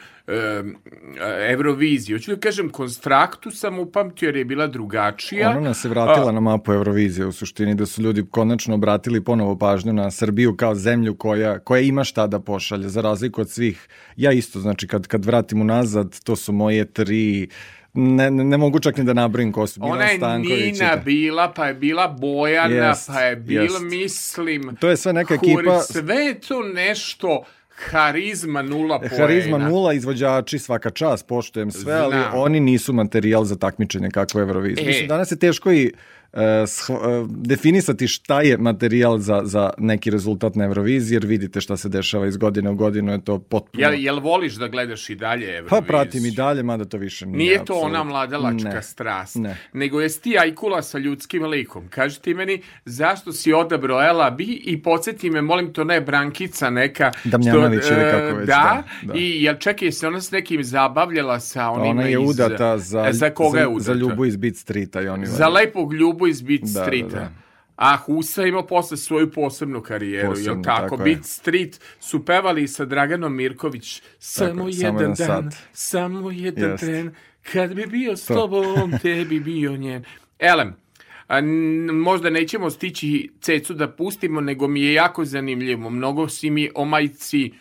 Euroviziji. Hoću da kažem, Konstraktu sam upamtio jer je bila drugačija. Ona nas je vratila na mapu Eurovizije u suštini, da su ljudi konačno obratili ponovo pažnju na Srbiju kao zemlju koja, koja ima šta da pošalje, za razliku od svih. Ja isto, znači kad, kad vratim unazad, to su moje tri ne, ne, mogu čak ni da nabrojim ko su. Ona je Nina bila, pa je bila Bojana, Jest, pa je bila, jest. mislim... To je sve neka Huri- ekipa- Sve je to nešto harizma nula poena. Harizma nula, izvođači svaka čast, poštujem sve, ali Znam. oni nisu materijal za takmičenje kako je Eurovizija. E. Mislim, danas je teško i definisati šta je materijal za, za neki rezultat na Euroviziji, jer vidite šta se dešava iz godine u godinu, je to potpuno... Jel, jel voliš da gledaš i dalje Euroviziju? Pa pratim i dalje, mada to više nije. Nije to ona mladalačka Ne. strast, Ne. nego jesi ti ajkula sa ljudskim likom. Kaži ti meni zašto si odabrao Ela B i podsjeti me, molim to ne Brankica neka. Damjanović što, ili e, kako već, Da, da, da. i jel čekaj, se ona s nekim zabavljala sa onima Ona je iz... udata za, E, za koga je udata? za Ljubu iz Beat Streeta. I oni Za lepog ljubu iz Beat Da, Streeta. da, da. A Husa ima posle svoju posebnu karijeru, Posebnu, jel tako? tako je. Beat Street su pevali sa Draganom Mirković. Samo je, jedan samo jedan dan, sat. samo jedan Jest. tren, kad bi bio s tobom, tebi bio njen. Elem, a, možda nećemo stići cecu da pustimo, nego mi je jako zanimljivo. Mnogo si mi o majci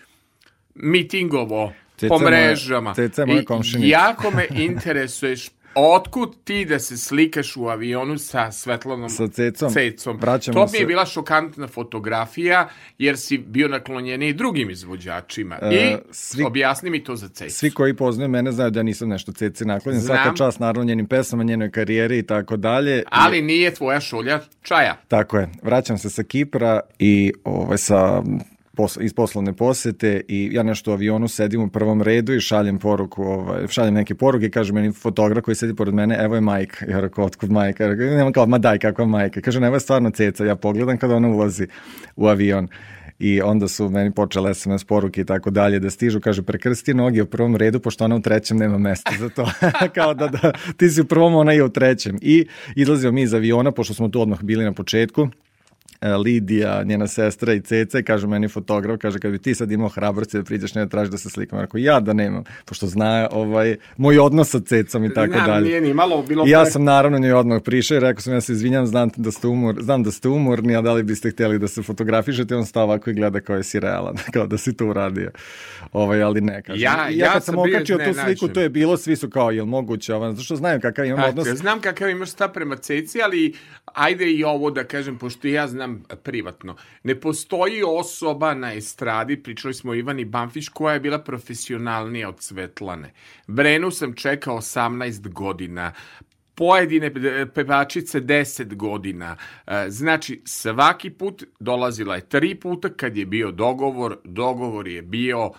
mitingovo Ceca po je moja- mrežama. Ceca je moja I komšinica. Jako me interesuješ Otkud ti da se slikaš u avionu sa Svetlanom Sa Cecom. Cecom? Vraćamo to mi je bila šokantna fotografija, jer si bio naklonjeniji drugim izvođačima. E, I svi- objasni mi to za Cecu. Svi koji poznaju mene znaju da ja nisam nešto ceci naklonjen. Znam. Svaka čast naravno njenim pesama, njenoj karijeri i tako dalje. Ali nije tvoja šolja čaja. Tako je. Vraćam se sa Kipra i ovaj, sa pos, iz poslovne posete i ja nešto u avionu sedim u prvom redu i šaljem poruku, ovaj, šaljem neke poruke i kaže meni fotograf koji sedi pored mene, evo je majka. Ja rekao, otkud majka? Ja rekao, nema kao, ma daj, kakva majka? Kaže, evo je stvarno ceca. Ja pogledam kada ona ulazi u avion. I onda su meni počele SMS poruke i tako dalje da stižu, kaže prekrsti noge u prvom redu pošto ona u trećem nema mesta za to. Kao da, da ti si u prvom, ona je u trećem. I izlazimo mi iz aviona, pošto smo tu odmah bili na početku, Lidija, njena sestra i Ceca i kaže meni fotograf, kaže kad bi ti sad imao hrabrosti da priđeš ne da tražiš da se slikam. Rekao, ja da nemam, pošto zna ovaj, moj odnos sa Cecom i tako Znam, dalje. nije ni malo bilo... I ja sam naravno njoj odmah prišao i rekao sam ja se izvinjam, znam da ste umor, znam da ste umorni, a da li biste htjeli da se fotografišete, on stava ovako i gleda kao je si realan, kao da si to uradio. Ovaj, ali ne, kažem. Ja- ja, ja kad sam bio okačio tu sliku, iznenađen. to je bilo, svi su kao, jel moguće, ovo, zato što znaju kakav imam odnos. Znam kakav imaš stav prema ceci, ali ajde i ovo da kažem, pošto ja znam privatno. Ne postoji osoba na estradi, pričali smo o Ivani Banfić, koja je bila profesionalnija od Svetlane. Brenu sam čekao 18 godina, pojedine e, pevačice 10 godina. E, Znači, svaki put dolazila je tri puta kad je bio dogovor, dogovor je bio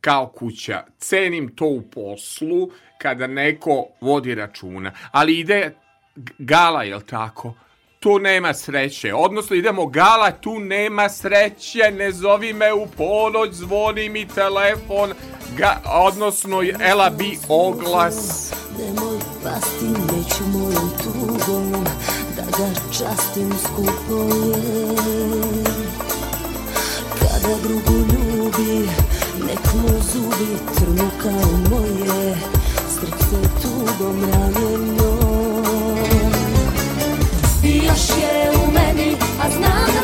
kao kuća. Cenim to u poslu kada neko vodi računa. Ali ide gala, jel tako? Tu nema sreće. Odnosno idemo gala, tu nema sreće. Ne zovi me u ponoć, zvoni mi telefon. Ga, odnosno, ela bi oglas. Nemoj pasti neću mojom tugom Da ga častim skupo je Kada drugu ljubi Nek mu zubi trnu kao moje Srce tugom ranjeno još je u meni A znam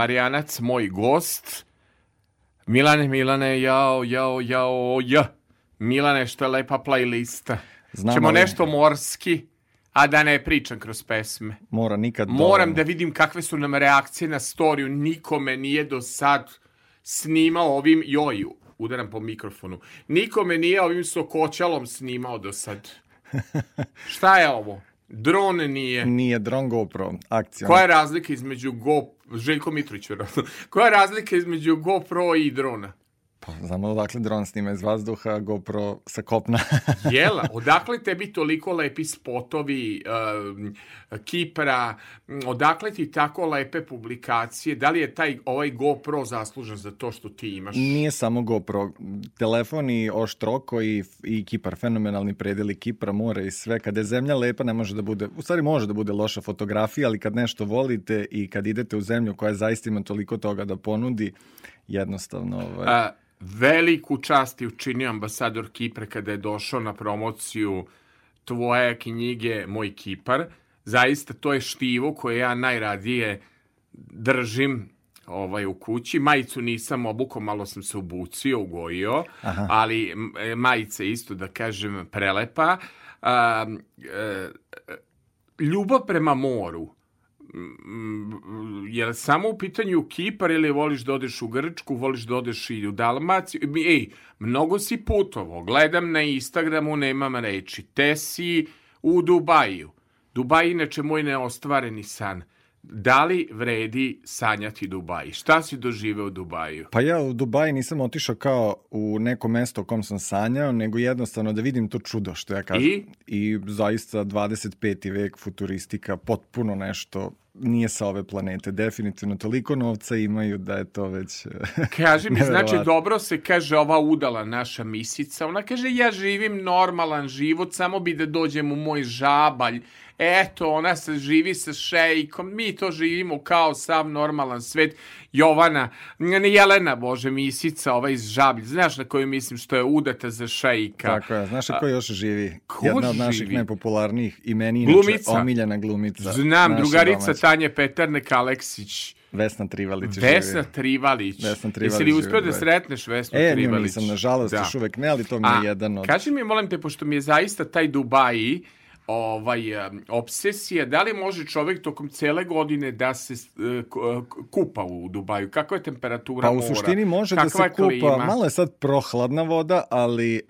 Marijanac, moj gost. Milane, Milane, jao, jao, jao, ja. Milane, što je lepa playlista. Znam, Ćemo ali- nešto morski, a da ne pričam kroz pesme. Mora nikad Moram dovoljno. da vidim kakve su nam reakcije na storiju. Nikome nije do sad snimao ovim, joj, udaram po mikrofonu. Nikome nije ovim sokoćalom snimao do sad. Šta je ovo? Dron nije. Nije dron GoPro, akcija. Koja je razlika između Go... Željko Mitrović, verovatno. Koja je razlika između GoPro i drona? Pa, znamo odakle dron snima iz vazduha, GoPro sa kopna. Jela, odakle tebi toliko lepi spotovi um, Kipra, odakle ti tako lepe publikacije, da li je taj ovaj GoPro zaslužen za to što ti imaš? Nije samo GoPro. Telefon i oštroko i, i Kipar, fenomenalni predeli Kipra, more i sve. Kada je zemlja lepa, ne može da bude, u stvari može da bude loša fotografija, ali kad nešto volite i kad idete u zemlju koja zaista ima toliko toga da ponudi, jednostavno... Ovaj, A, veliku čast je učinio ambasador Kipra kada je došao na promociju tvoje knjige Moj Kipar. Zaista to je štivo koje ja najradije držim ovaj u kući. Majicu nisam obukao, malo sam se obucio, ugojio, Aha. ali e, majica isto, da kažem, prelepa. A, e, ljubav prema moru, je li samo u pitanju Kipar ili voliš da odeš u Grčku, voliš da odeš i u Dalmaciju? Ej, mnogo si putovo, gledam na Instagramu, nemam reči. Te si u Dubaju. Dubaj inače moj neostvareni san. Da li vredi sanjati Dubaj? Šta si doživeo u Dubaju? Pa ja u Dubaji nisam otišao kao u neko mesto o kom sam sanjao, nego jednostavno da vidim to čudo, što ja kažem. I? I zaista 25. vek futuristika, potpuno nešto nije sa ove planete. Definitivno toliko novca imaju da je to već... Kaži mi, znači dobro se kaže ova udala naša misica. Ona kaže ja živim normalan život, samo bi da dođem u moj žabalj. Eto, ona se živi sa šejkom, mi to živimo kao sav normalan svet. Jovana, ne Jelena, bože, misica, ova iz žablj. Znaš na koju mislim što je udata za šejka? Tako je. Znaš ko još živi? ko Jedna od naših živi? najpopularnijih i meni inače Glumica. omiljena glumica. Znam, drugarica domaća. Tanje Peternek Aleksić. Vesna Trivalić Vesna živi. Trivalić. Vesna Trivalić Jesi li uspio da sretneš Vesnu E, Trivalić? nisam, nažalost, još uvek ne, ali to mi je A, jedan od... Kaži mi, molim te, pošto mi je zaista taj Dubaji ovaj, em, obsesija, da li može čovjek tokom cele godine da se e, k- k- kupa u Dubaju? Kakva je temperatura Pa u mora? suštini može da se kupa, klima? malo je sad prohladna voda, ali e,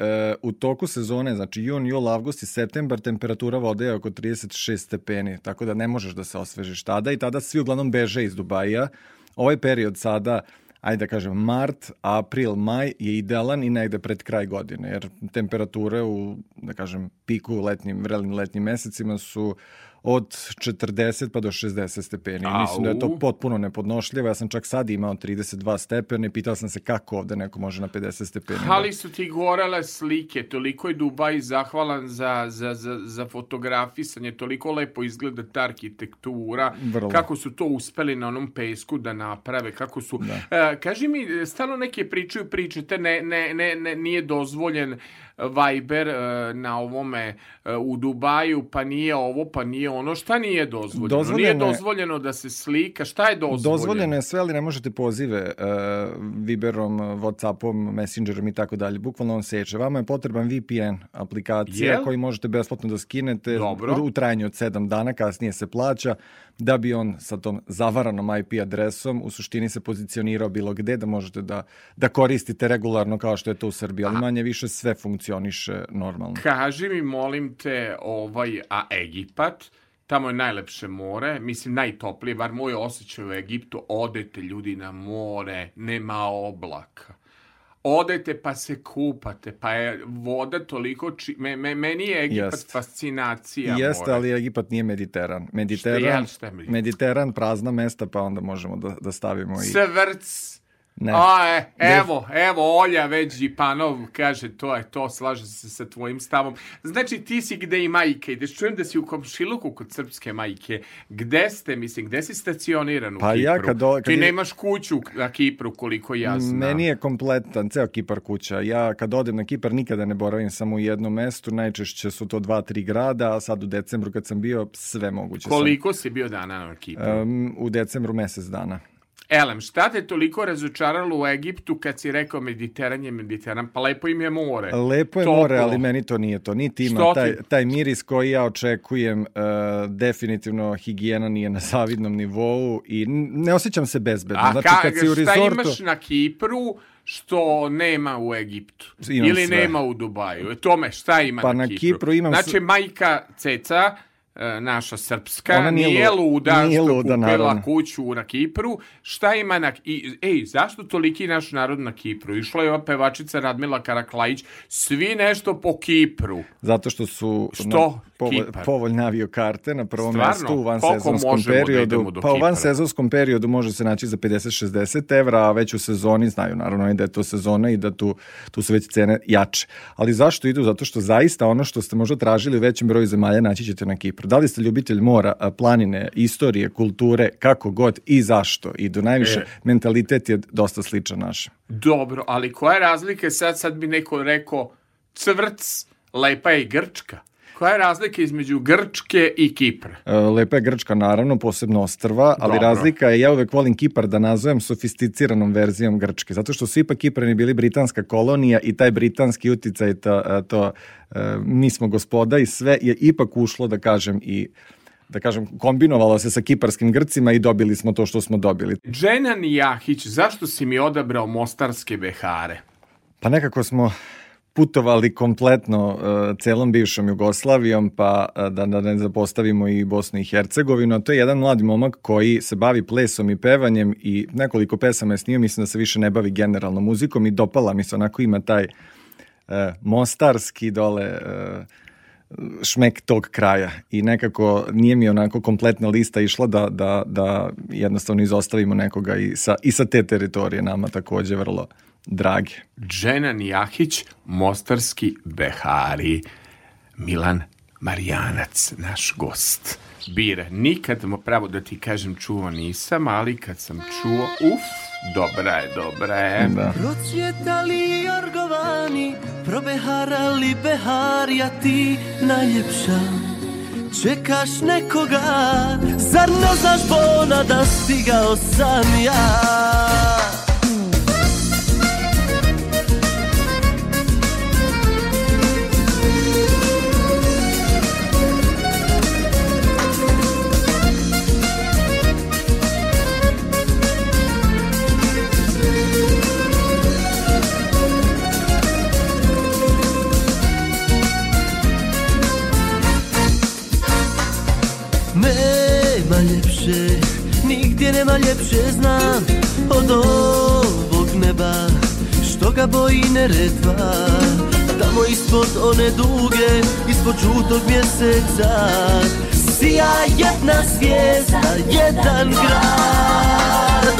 u toku sezone, znači jun, jul, avgust i septembar, temperatura vode je oko 36 stepeni, tako da ne možeš da se osvežiš tada i tada svi uglavnom beže iz Dubaja. Ovaj period sada, ajde da kažem, mart, april, maj je idealan i negde pred kraj godine, jer temperature u, da kažem, piku u letnjim, vrelim letnjim mesecima su od 40 pa do 60 stepeni. Au. Mislim da je to potpuno nepodnošljivo. Ja sam čak sad imao 32 stepene i pitao sam se kako ovde neko može na 50 stepeni. Ali su ti gorele slike, toliko je Dubaj zahvalan za, za, za, za fotografisanje, toliko lepo izgleda ta arhitektura, Vrlo. kako su to uspeli na onom pesku da naprave, kako su... E, kaži mi, stalno neke pričaju priče, te ne, ne, ne, ne, nije dozvoljen Viber e, na ovome e, u Dubaju, pa nije ovo, pa nije ono. Šta nije dozvoljeno? Dozvoljeno nije je- dozvoljeno da se slika. Šta je dozvoljeno? Dozvoljeno je sve, ali ne možete pozive uh, Viberom, Whatsappom, Messengerom i tako dalje. Bukvalno on seče. Vama je potreban VPN aplikacija Jel? koji možete besplatno da skinete Dobro. u, u trajanju od 7 dana, kasnije se plaća, da bi on sa tom zavaranom IP adresom u suštini se pozicionirao bilo gde, da možete da, da koristite regularno kao što je to u Srbiji, ali manje više sve funkcioniše normalno. Kaži mi, molim te, ovaj, a Egipat, tamo je najlepše more, mislim najtoplije, bar moj osjećaj u Egiptu, odete ljudi na more, nema oblaka. Odete pa se kupate, pa je voda toliko... Či... Me, me, meni je Egipat Jest. fascinacija Jeste, ali Egipat nije Mediteran. Šta Mediteran, je, šta je Mediteran? Mediteran prazna mesta, pa onda možemo da, da stavimo i... Svrc. Ne. A, e, evo, evo, Olja već Đipanov kaže, to je to, slaže se sa tvojim stavom. Znači, ti si gde i majke ideš, čujem da si u komšiluku kod srpske majke. Gde ste, mislim, gde si stacioniran u Pa Kipru? ja kad do- kad Ti je- nemaš kuću na Kipru, koliko ja znam. Meni je kompletan, ceo Kipar kuća. Ja kad odem na Kipar nikada ne boravim samo u jednom mestu, najčešće su to dva, tri grada, a sad u decembru kad sam bio, sve moguće Koliko si bio dana na Kipru? sam. Um, u decembru mesec dana. Elem, šta te toliko razočaralo u Egiptu kad si rekao Mediteran je Mediteran? Pa lepo im je more. Lepo je Toplo. more, ali meni to nije to. Niti ima Što taj, taj miris koji ja očekujem. Uh, definitivno higijena nije na zavidnom nivou i ne osjećam se bezbedno. A znači, ka, kad si u šta rezortu... imaš na Kipru što nema u Egiptu? Imam Ili sve. nema u Dubaju? E, Tome, šta ima Pa na, na Kipru? Kipru imam Znači, majka Ceca, naša srpska, Ona nije nije, lu- luda nije što luda, kupila naravno. kuću na Kipru. Šta ima na... I, ej, zašto toliki naš narod na Kipru? Išla je ova pevačica Radmila Karaklajić, svi nešto po Kipru. Zato što su Što? Povolj, Kipar. povoljne avio karte na prvom Stvarno? mestu u vansezonskom da periodu. do pa u vansezonskom periodu može se naći za 50-60 evra, a već u sezoni znaju naravno i da je to sezona i da tu, tu su već cene jače. Ali zašto idu? Zato što zaista ono što ste možda tražili u većem broju zemalja naći ćete na Kipru. Da li ste ljubitelj mora, planine, istorije, kulture, kako god i zašto idu? Najviše E. mentalitet je dosta sličan našem. Dobro, ali koja je razlika sad, sad bi neko rekao cvrc, lepa je i Grčka. Koja je razlika između Grčke i Kipra? E, Lepa je Grčka, naravno, posebno ostrva, ali Dobro. razlika je, ja uvek volim Kipar da nazovem sofisticiranom verzijom Grčke, zato što su ipak Kiprani bili britanska kolonija i taj britanski uticaj, to, e, to e, mi smo gospoda i sve je ipak ušlo, da kažem, i da kažem, kombinovalo se sa kiparskim Grcima i dobili smo to što smo dobili. Dženan Jahić, zašto si mi odabrao mostarske behare? Pa nekako smo putovali kompletno uh, celom bivšom Jugoslavijom, pa uh, da, da ne zapostavimo i Bosnu i Hercegovinu. A to je jedan mladi momak koji se bavi plesom i pevanjem i nekoliko pesama je snio, mislim da se više ne bavi generalno muzikom i dopala mi se, onako ima taj uh, mostarski dole uh, šmek tog kraja i nekako nije mi onako kompletna lista išla da, da, da jednostavno izostavimo nekoga i sa, i sa te teritorije nama takođe vrlo drage. Dženan Jahić, mostarski behari. Milan Marijanac, naš gost. Bire, nikad mo pravo da ti kažem čuo nisam, ali kad sam čuo, uf, dobra je, dobra je. Da. Procvjetali jorgovani, probeharali beharija ti najljepša. Čekaš nekoga, zar ne znaš bona da stigao sam ja? Nigdje nema ljepše znam Od ovog neba, što ga boji neretva. Tamo ispod one duge, ispod žutog mjeseca Sija jedna zvijezda, jedan grad.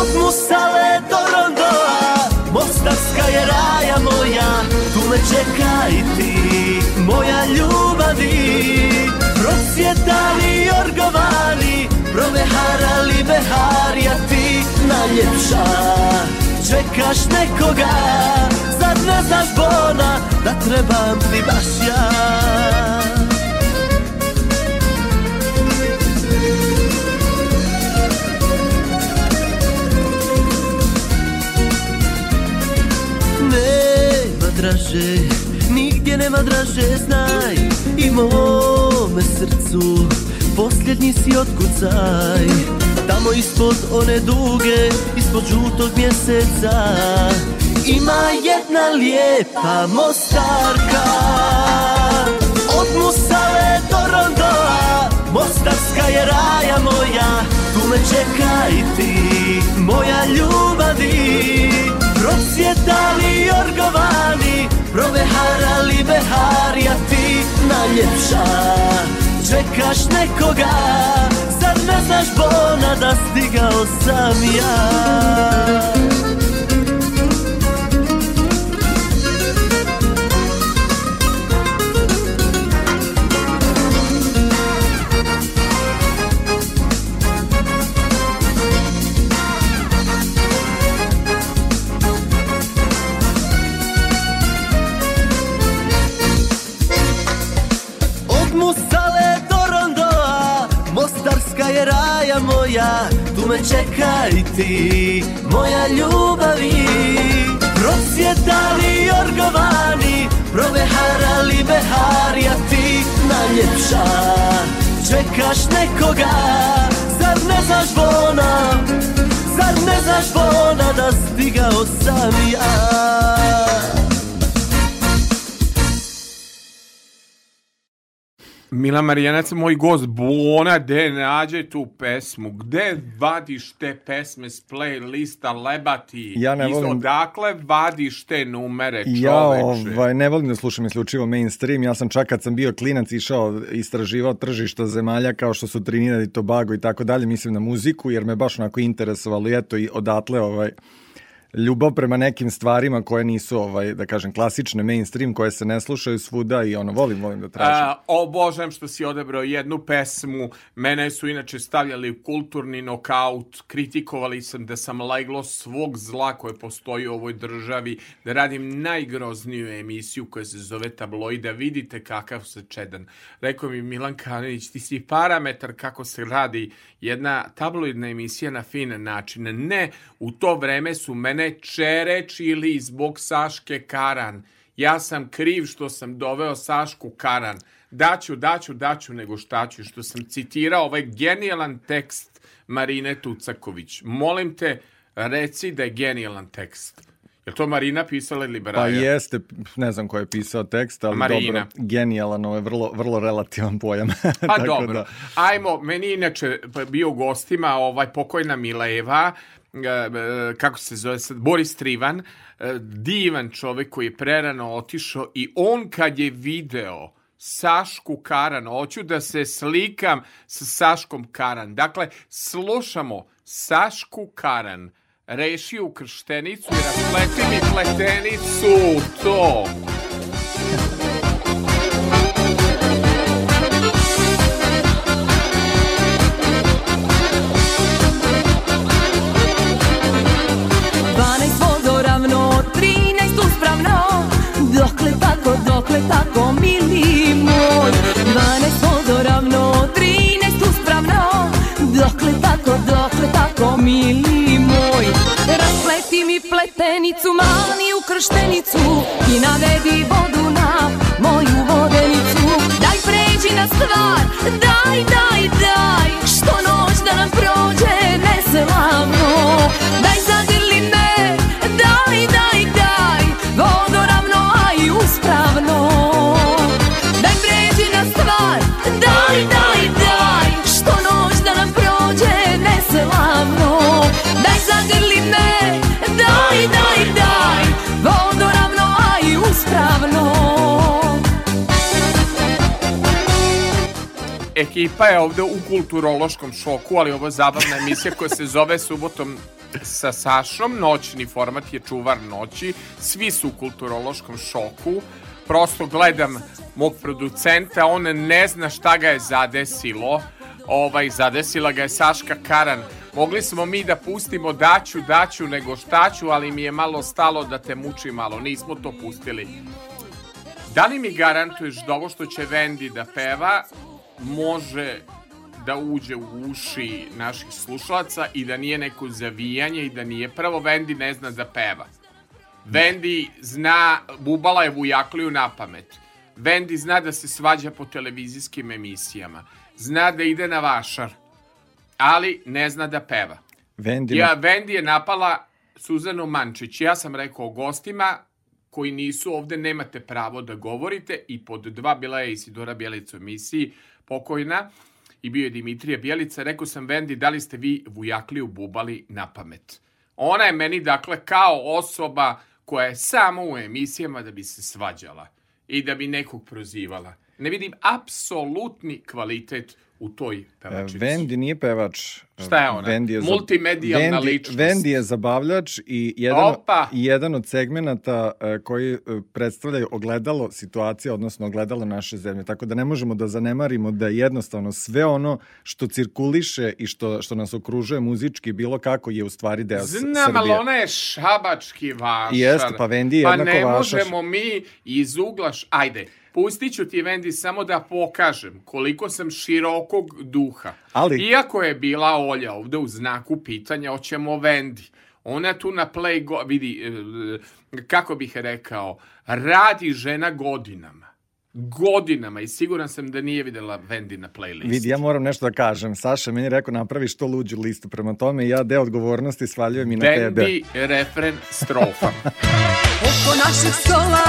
Od Musale do Rondoa, Mostarska je raja moja Tu me čekaj ti, moja ljubavi. Procvjetali jorgovani, proveharali beharija ti najljepša. Čekaš nekoga, zar ne znaš bona da trebam ti baš ja? Nema draže, nigdje nema draže, znaj I mome srcu, posljednji si otkucaj Tamo ispod one duge, ispod žutog mjeseca. Ima jedna lijepa mostarka. Od Musale do Rondoa, mostarska je raja moja. Tu me čekaj ti, moja ljubavi. Procvjetali jorgovani, proveharali beharija ti najljepša Čekaš nekoga, zar ne znaš bona da stigao sam ja čekaj ti, moja ljubavi. Prosvjetali orgovani, proveharali behari A ti najljepša, čekaš nekoga Zar ne znaš bona, zar ne znaš bona Da stigao sam ja Mila Marijanac, moj gost, Bona, gde nađe tu pesmu? Gde vadiš te pesme s playlista Lebati? Ja ne volim- Odakle vadiš te numere, čoveče? Ja ovaj, ne volim da slušam isključivo mainstream, ja sam čak kad sam bio klinac išao, istraživao tržišta zemalja kao što su Trinidad i Tobago i tako dalje, mislim na muziku, jer me baš onako interesovalo i eto i odatle ovaj, ljubav prema nekim stvarima koje nisu, ovaj, da kažem, klasične mainstream, koje se ne slušaju svuda i ono, volim, volim da tražim. Obožavam što si odebrao jednu pesmu. Mene su inače stavljali u kulturni nokaut. Kritikovali sam da sam leglo svog zla koje postoji u ovoj državi. Da radim najgrozniju emisiju koja se zove Tabloid. Da vidite kakav se čedan. Rekao mi Milan Kaninić, ti si parametar kako se radi jedna tabloidna emisija na fin način. Ne, u to vreme su mene čerečili zbog Saške Karan. Ja sam kriv što sam doveo Sašku Karan. Daću, daću, daću, nego šta ću. Što sam citirao ovaj genijalan tekst Marine Tucaković. Molim te, reci da je genijalan tekst. Je to Marina pisala ili Braja? Pa jeste, ne znam ko je pisao tekst, ali Marina. dobro, genijalan, ovo je vrlo, vrlo relativan pojam. Pa dobro. da- Ajmo, meni inače bio gostima ovaj pokojna Mileva, kako se zove sad, Boris Trivan, e, divan čovek koji je prerano otišao i on kad je video Sašku Karan, hoću da se slikam sa Saškom Karan. Dakle, slušamo Sašku Karan, reši u krštenicu i raspleti mi pletenicu, to. Dokle tako, mili moj. Dvanaest vodoravno, trinaest uspravno. Dokle tako, dokle tako, mili moj. Raspleti mi pletenicu, mani u krštenicu. I navedi vodu na moju vodenicu. Daj pređi na stvar, daj, Ekipa je ovde u kulturološkom šoku, ali ovo je zabavna emisija koja se zove Subotom sa Sašom. Noćni format je čuvar noći. Svi su u kulturološkom šoku. Prosto gledam mog producenta, on ne zna šta ga je zadesilo. Ovaj, zadesila ga je Saška Karan. Mogli smo mi da pustimo daću, daću, nego šta ću, ali mi je malo stalo da te muči malo. Nismo to pustili. Da li mi garantuješ da ovo što će Vendi da peva može da uđe u uši naših slušalaca i da nije neko zavijanje i da nije prvo Vendi ne zna da peva. Vendi zna, bubala je vujakliju na pamet. Vendi zna da se svađa po televizijskim emisijama. Zna da ide na vašar, ali ne zna da peva. Vendi, Ja, Vendi je napala Suzanu Mančić. Ja sam rekao o gostima koji nisu ovde, nemate pravo da govorite i pod dva bila je Isidora Bjelica u emisiji, pokojna, i bio je Dimitrija Bjelica. Rekao sam Vendi, da li ste vi Vujakliju bubali na pamet? Ona je meni, dakle, kao osoba koja je samo u emisijama da bi se svađala i da bi nekog prozivala. Ne vidim apsolutni kvalitet u toj pevačici. Vendi nije pevač. Šta je ona? Vendi je Multimedijalna Vendi- ličnost. Vendi je zabavljač i jedan, Opa! jedan od segmenata e, koji e, predstavljaju ogledalo situacije, odnosno ogledalo naše zemlje. Tako da ne možemo da zanemarimo da jednostavno sve ono što cirkuliše i što, što nas okružuje muzički bilo kako je u stvari deo Znam, Srbije. ali ona je šabački vašar. Jeste, pa Vendi je Pa jednako ne vašar. možemo mi iz ugla... š- Ajde, Pustit ću ti, Vendi, samo da pokažem koliko sam širokog duha. Ali- Iako je bila Olja ovde u znaku pitanja, hoćemo Vendi. Ona tu na play, go, vidi, e, kako bih rekao, radi žena godinama. Godinama i siguran sam da nije videla Vendi na playlistu. Vidi, ja moram nešto da kažem. Saša meni je rekao napravi što luđu listu. Prema tome ja deo odgovornosti svaljujem i na tebe. Vendi, refren, strofa. Oko našeg stola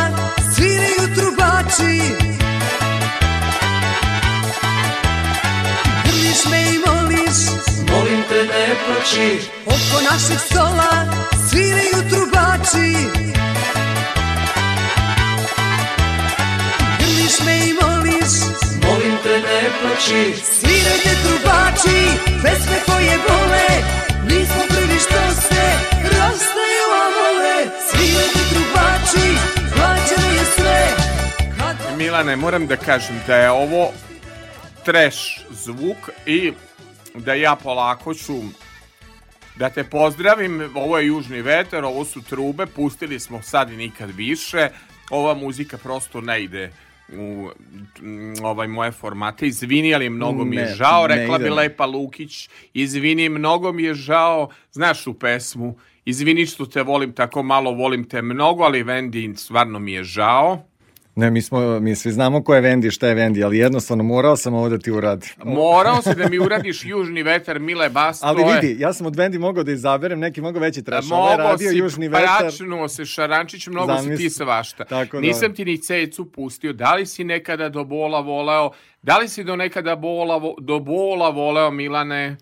sviraju trubači Grliš me i moliš, Molim te ne plači oko našeg stola sviraju trubači Grliš me i moliš, Molim te ne plači. Svirajte trubači Pesme koje vole, nismo prvi što se rastaju a vole. Svirajte trubači, plaćeno je sve. Kad Milane, moram da kažem da je ovo trash zvuk i da ja polako ću da te pozdravim. Ovo je Južni veter, ovo su trube, pustili smo sad i nikad više. Ova muzika prosto ne ide u mm, ovaj moje formate. Izvini, ali mnogo mi je Ne, žao. Rekla bi. Lepa Lukić. Izvini, mnogo mi je žao. Znaš u pesmu. Izvini što te volim tako malo, volim te mnogo, ali Vendi, stvarno mi je žao. Ne, mi, smo, mi svi znamo ko je Vendi, šta je Vendi, ali jednostavno morao sam ovo da ti uradim. Morao si da mi uradiš južni vetar, Mile Bas, Ali vidi, ja sam od Vendi mogao da izaberem, neki mogao veći traš. Mogo radio si, Južni vetar. pračnuo se Šarančić, mnogo si ti svašta. Tako da. Nisam ti ni cecu pustio. Da li si nekada do bola voleo? Da li si do nekada bola, vo- do bola voleo, Milane?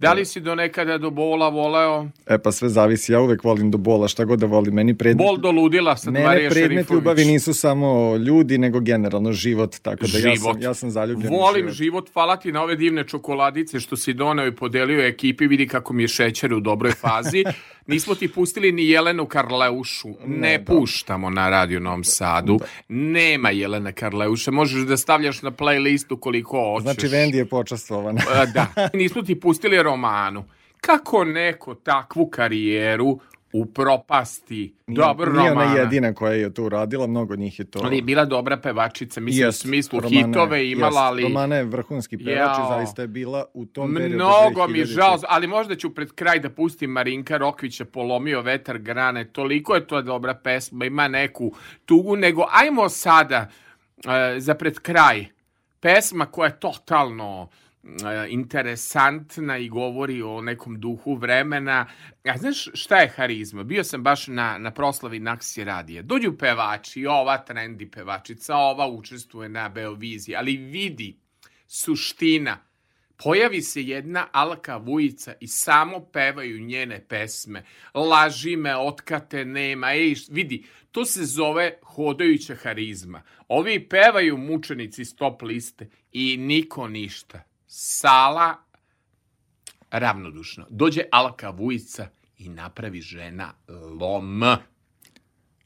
Da li si do nekada do bola voleo? E pa sve zavisi, ja uvek volim do bola, šta god da volim. Meni predmet, Bol do ludila sad mene Marija predmet ljubavi nisu samo ljudi, nego generalno život, tako da ja život. sam, ja sam zaljubljen u Volim život. život. hvala ti na ove divne čokoladice što si doneo i podelio ekipi, vidi kako mi je šećer u dobroj fazi. Nismo ti pustili ni Jelenu Karleušu, ne, da. puštamo na Radio Novom Sadu, nema Jelene Karleuše, možeš da stavljaš na playlistu koliko hoćeš. Znači, Vendi je počastvovana. E, da, nismo ti pustili romanu. Kako neko takvu karijeru upropasti? Dobro, Nije ona romana. jedina koja je to uradila, mnogo njih je to... Ali je bila dobra pevačica, mislim Jest, u smislu Romana hitove imala, jest, ali... Romana je vrhunski pevač i zaista je bila u tom periodu. Mnogo mi je 2000. žao, ali možda ću pred kraj da pustim Marinka Rokvića Polomio vetar grane, toliko je to dobra pesma, ima neku tugu, nego ajmo sada e, za pred kraj pesma koja je totalno interesantna i govori o nekom duhu vremena. A znaš šta je harizma? Bio sam baš na, na proslavi Naksi radije. Dođu pevači, ova trendi pevačica, ova učestvuje na Beoviziji, ali vidi suština Pojavi se jedna Alka Vujica i samo pevaju njene pesme. Laži me, otkate nema. Ej, vidi, to se zove hodajuća harizma. Ovi pevaju mučenici stop liste i niko ništa. Sala ravnodušno. Dođe Alka Vujica i napravi žena lom.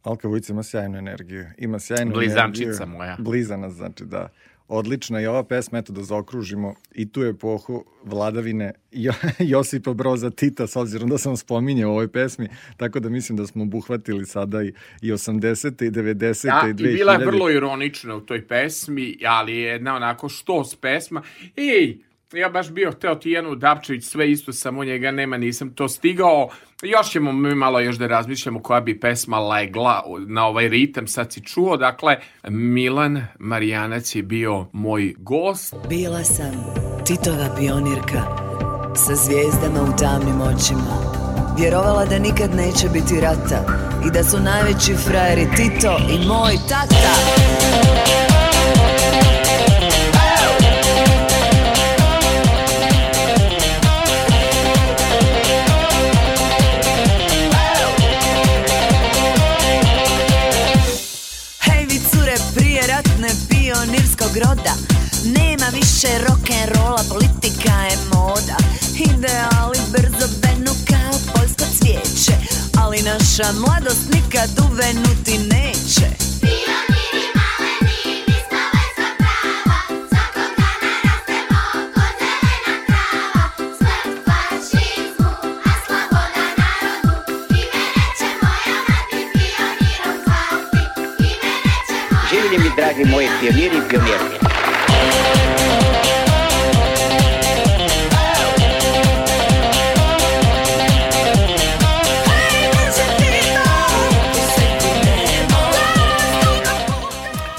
Alka Vujica ima sjajnu energiju. Ima sjajnu Blizančica energiju. moja. Blizana, znači da. Odlična je ova pesma, eto da zaokružimo i tu epohu vladavine Jo- Josipa Broza Tita, s obzirom da sam spominjao u ovoj pesmi, tako da mislim da smo obuhvatili sada i, i 80. i 90. Ja, i i 2000. bila je vrlo ironična u toj pesmi, ali je jedna onako štos pesma. Ej, ja baš bio hteo Tijanu Dapčević, sve isto, samo njega nema, nisam to stigao. Još ćemo mi malo još da razmišljamo koja bi pesma legla na ovaj ritam, sad si čuo. Dakle, Milan Marijanac je bio moj gost. Bila sam Titova pionirka sa zvijezdama u tamnim očima. Vjerovala da nikad neće biti rata i da su najveći frajeri Tito i moj tata. Pionirskog roda Nema više rock'n'rolla, politika je moda. Ideali brzo benu kao poljsko cvijeće Ali naša mladost nikad uvenuti neće. Življenje dragi moji pioniri i pionirke.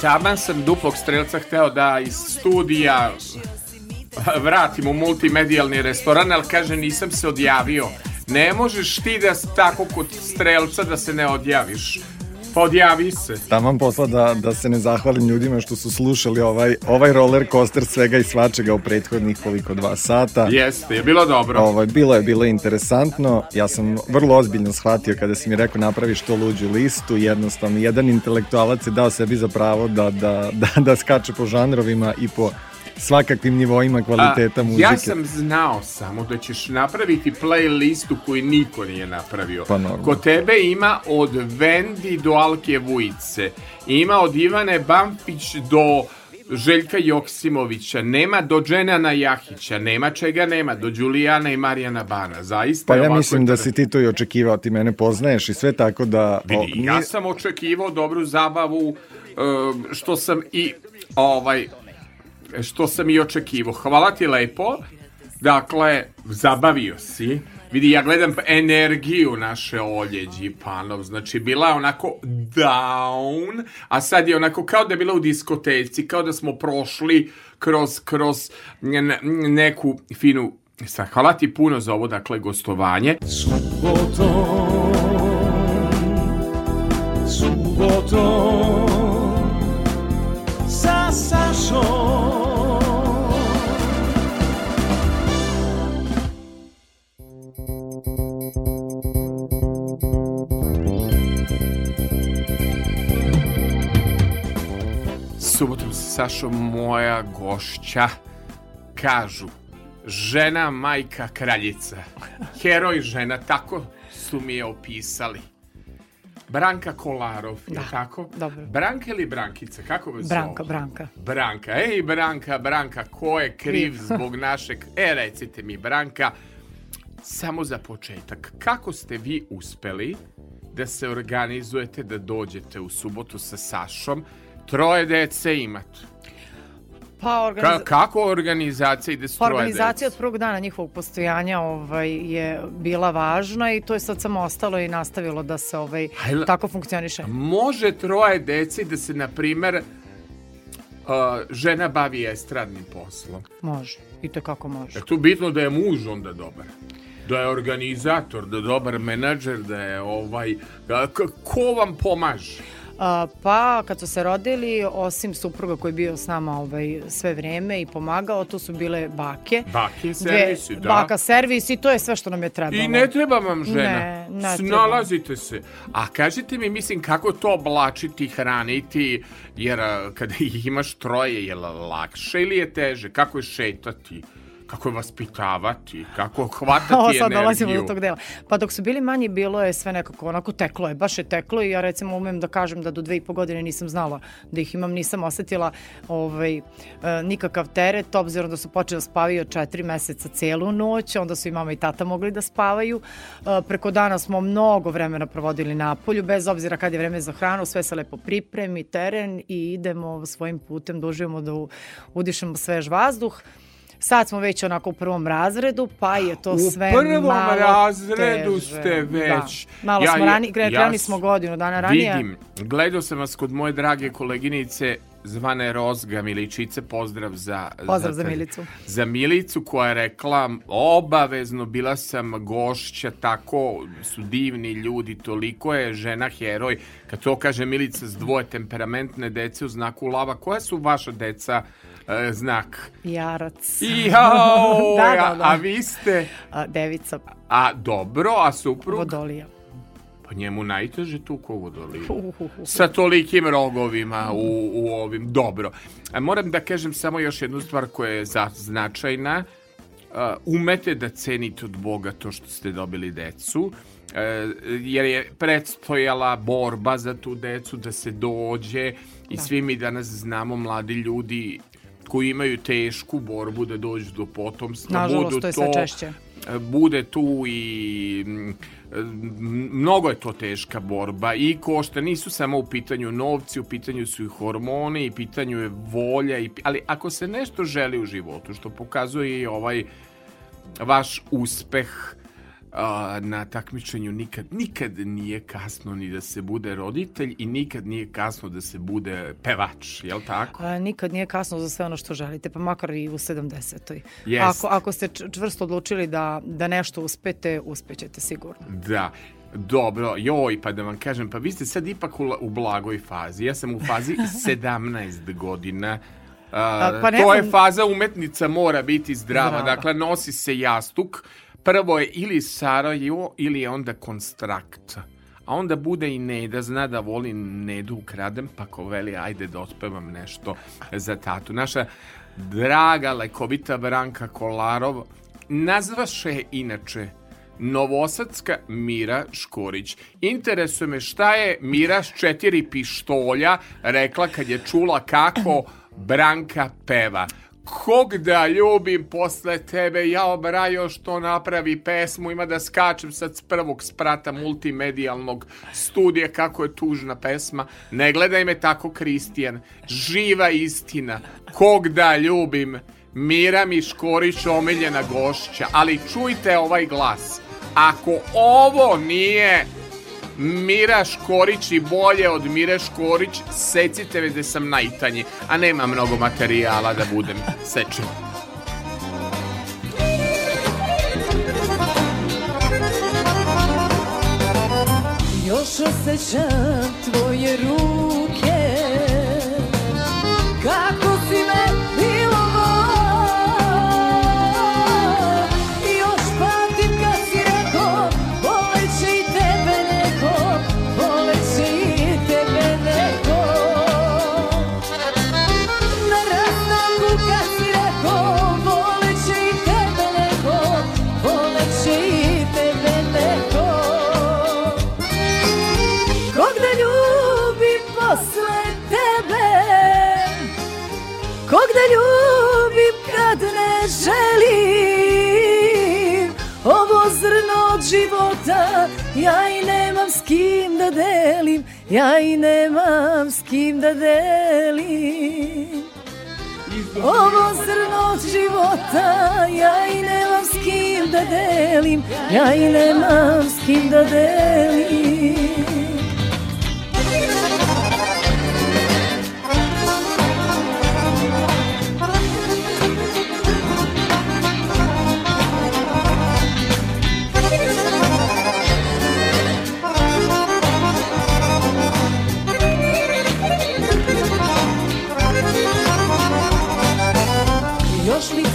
Taman sam duplog strelca hteo da iz studija vratim u multimedijalni restoran, ali kaže nisam se odjavio. Ne možeš ti da tako kod strelca da se ne odjaviš. Pa odjavi se. Taman posla da, da se ne zahvalim ljudima što su slušali ovaj, ovaj roller coaster svega i svačega u prethodnih koliko dva sata. Jeste, je bilo dobro. Ovaj, bilo je bilo interesantno. Ja sam vrlo ozbiljno shvatio kada si mi rekao napraviš to luđu listu. Jednostavno, jedan intelektualac je dao sebi za pravo da, da, da, da skače po žanrovima i po svakakvim nivoima kvaliteta A, muzike. Ja sam znao samo da ćeš napraviti playlistu koju niko nije napravio. Pa normalno. Kod tebe ima od Vendi do Alke Vujice. Ima od Ivane Bampić do Željka Joksimovića. Nema do Dženana Jahića. Nema čega nema. Do Đulijana i Marijana Bana. Zaista Pa ja ovako mislim da si ti to i očekivao, ti mene poznaješ i sve tako da... o, Vidi, nije- ja sam očekivao dobru zabavu, um, što sam i ovaj što sam i očekivao. Hvala ti lepo. Dakle, zabavio si. Vidi, ja gledam energiju naše Olje Đipanov. Znači, bila je onako down, a sad je onako kao da je bila u diskoteci, kao da smo prošli kroz, kroz neku finu... Sad, hvala ti puno za ovo, dakle, gostovanje. sa Sašom Subotom sa Sašom moja gošća kažu žena, majka, kraljica. Heroj žena, tako su mi je opisali. Branka Kolarov, je Da, tako? dobro. Branka ili Brankica, kako vas Branka, zovu? Branka. Branka, ej Branka, Branka, ko je Kriv. zbog našeg... E, recite mi, Branka, samo za početak, kako ste vi uspeli da se organizujete da dođete u subotu sa Sašom? Troje dece imate. Pa, Ka, organiz... kako organizacija ide s pa troje organizacija od dece? prvog dana njihovog postojanja ovaj, je bila važna i to je sad samo ostalo i nastavilo da se ovaj, Ajde. tako funkcioniše. Može troje deci da se, na primer, uh, žena bavi estradnim poslom. Može. I to kako može. Je tu bitno da je muž onda dobar? Da je organizator, da je dobar menadžer, da je ovaj... da- ko vam pomaže? Pa, kad su se rodili, osim supruga koji je bio s nama ovaj, sve vreme i pomagao, tu su bile bake. Bake servisi, da. Baka servis i to je sve što nam je trebalo. I ne treba vam žena. Ne, ne treba. Snalazite se. A kažite mi, mislim, kako to oblačiti, hraniti, jer kada ih imaš troje, je lakše ili je teže? Kako je šetati? Kako je vaspitavati? Kako hvatati Ovo energiju? sad dolazimo do tog dela. Pa dok su bili manji, bilo je sve nekako onako teklo je, baš je teklo i ja recimo umem da kažem da do dve i po godine nisam znala da ih imam, nisam osetila ovaj, e, nikakav teret, obzirom da su počeli da spavaju od četiri meseca celu noć, onda su i mama i tata mogli da spavaju. E, preko dana smo mnogo vremena provodili na polju, bez obzira kad je vreme za hranu, sve se lepo pripremi, teren i idemo svojim putem da uživamo da u- udišemo svež vazduh. Sad smo već onako u prvom razredu, pa je to U sve prvom malo razredu teže. ste već. Da. Malo Ja- smo ja- rani, kre- ja krenuli s- smo godinu dana ranije. Vidim, gledao sam vas kod moje drage koleginice zvane Rozga Miličice, pozdrav za... Pozdrav za te- Milicu. Za Milicu koja je rekla obavezno bila sam gošća, tako su divni ljudi, toliko je žena heroj. Kad to kaže Milica s dvoje temperamentne dece u znaku lava, koja su vaša deca znak? Jarac. Jao, da, da, da. a vi ste... A, devica A dobro, a suprug? Vodolija. Pa njemu najteže tu ko vodoliju. Uhuhu. Sa tolikim rogovima u, u ovim. Dobro. A moram da kažem samo još jednu stvar koja je za, značajna. Uh, umete da cenite od Boga to što ste dobili decu. Uh, jer je predstojala borba za tu decu da se dođe i svi mi danas znamo mladi ljudi koji imaju tešku borbu da dođu do potomstva. Nažalost, budu to je sve češće. bude tu i mnogo je to teška borba i košta, nisu samo u pitanju novci, u pitanju su i hormoni, i pitanju je volja, i, ali ako se nešto želi u životu, što pokazuje i ovaj vaš uspeh a, na takmičenju nikad, nikad nije kasno ni da se bude roditelj i nikad nije kasno da se bude pevač, jel tako? A, nikad nije kasno za sve ono što želite, pa makar i u 70. Jest. Ako, ako ste čvrsto odlučili da, da nešto uspete, uspećete sigurno. Da. Dobro, joj, pa da vam kažem, pa vi ste sad ipak u, u blagoj fazi. Ja sam u fazi 17 godina. Uh, pa To je nekom- faza umetnica mora biti zdrava. Zdrava. Dakle, nosi se jastuk. Prvo je ili Sarajevo ili je onda konstrakt. A onda bude i Neda, zna da voli Nedu ukradem, pa ko veli, ajde da otpevam nešto za tatu. Naša draga lekovita Branka Kolarov nazvaše je inače Novosadska Mira Škorić. Interesuje me šta je Mira s četiri pištolja rekla kad je čula kako Branka peva. Kog da ljubim posle tebe, ja Brajo što napravi pesmu, ima da skačem sad s prvog sprata multimedijalnog studija, kako je tužna pesma. Ne gledaj me tako, Kristijan. Živa istina. Kog da ljubim, Mira Miškorić omiljena gošća, ali čujte ovaj glas. Ako ovo nije Mira Škorić i bolje od Mire Škorić, secite me da sam najtanji, a nema mnogo materijala da budem sečen. Još osjećam tvoje ruke Kako da ljubim kad ne želim. Ovo zrno od života Ja i nemam s kim da delim Ja i nemam s kim da delim. Ovo zrno od života Ja i nemam s kim da delim Ja i nemam s kim da delim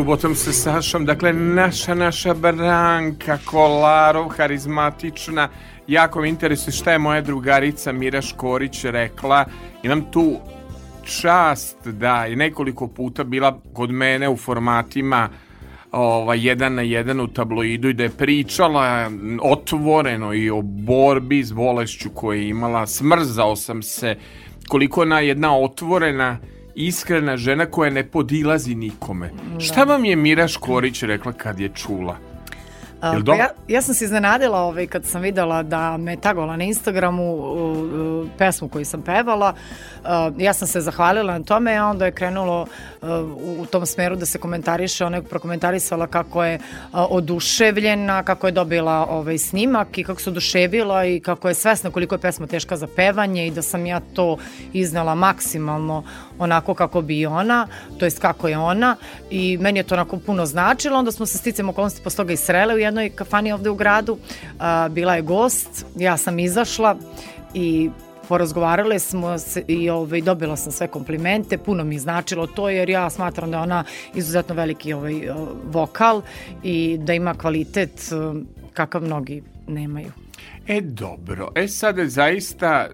subotom sa Sašom. Dakle, naša, naša Branka Kolarov, harizmatična. Jako me interesuje šta je moja drugarica Mira Škorić rekla. Imam tu čast da je nekoliko puta bila kod mene u formatima ovaj, jedan na jedan u tabloidu i da je pričala otvoreno i o borbi s bolešću koju je imala. Smrzao sam se koliko ona jedna otvorena iskrena žena koja ne podilazi nikome. Da. Šta vam je Mira Škorić rekla kad je čula? Uh, pa ja, ja sam se iznenadila ovaj, kad sam videla da me tagovala na Instagramu uh, uh, pesmu koju sam pevala. Uh, ja sam se zahvalila na tome, a onda je krenulo u tom smeru da se komentariše, ona je prokomentarisala kako je oduševljena, kako je dobila ovaj snimak i kako se oduševila i kako je svesna koliko je pesma teška za pevanje i da sam ja to iznala maksimalno onako kako bi ona, to jest kako je ona. I meni je to onako puno značilo, onda smo se sticam okolnosti posle toga i srele u jednoj kafani ovde u gradu, bila je gost, ja sam izašla i porazgovarale smo se i ovaj, dobila sam sve komplimente, puno mi je značilo to jer ja smatram da je ona izuzetno veliki ovaj, vokal i da ima kvalitet kakav mnogi nemaju. E dobro, e sada zaista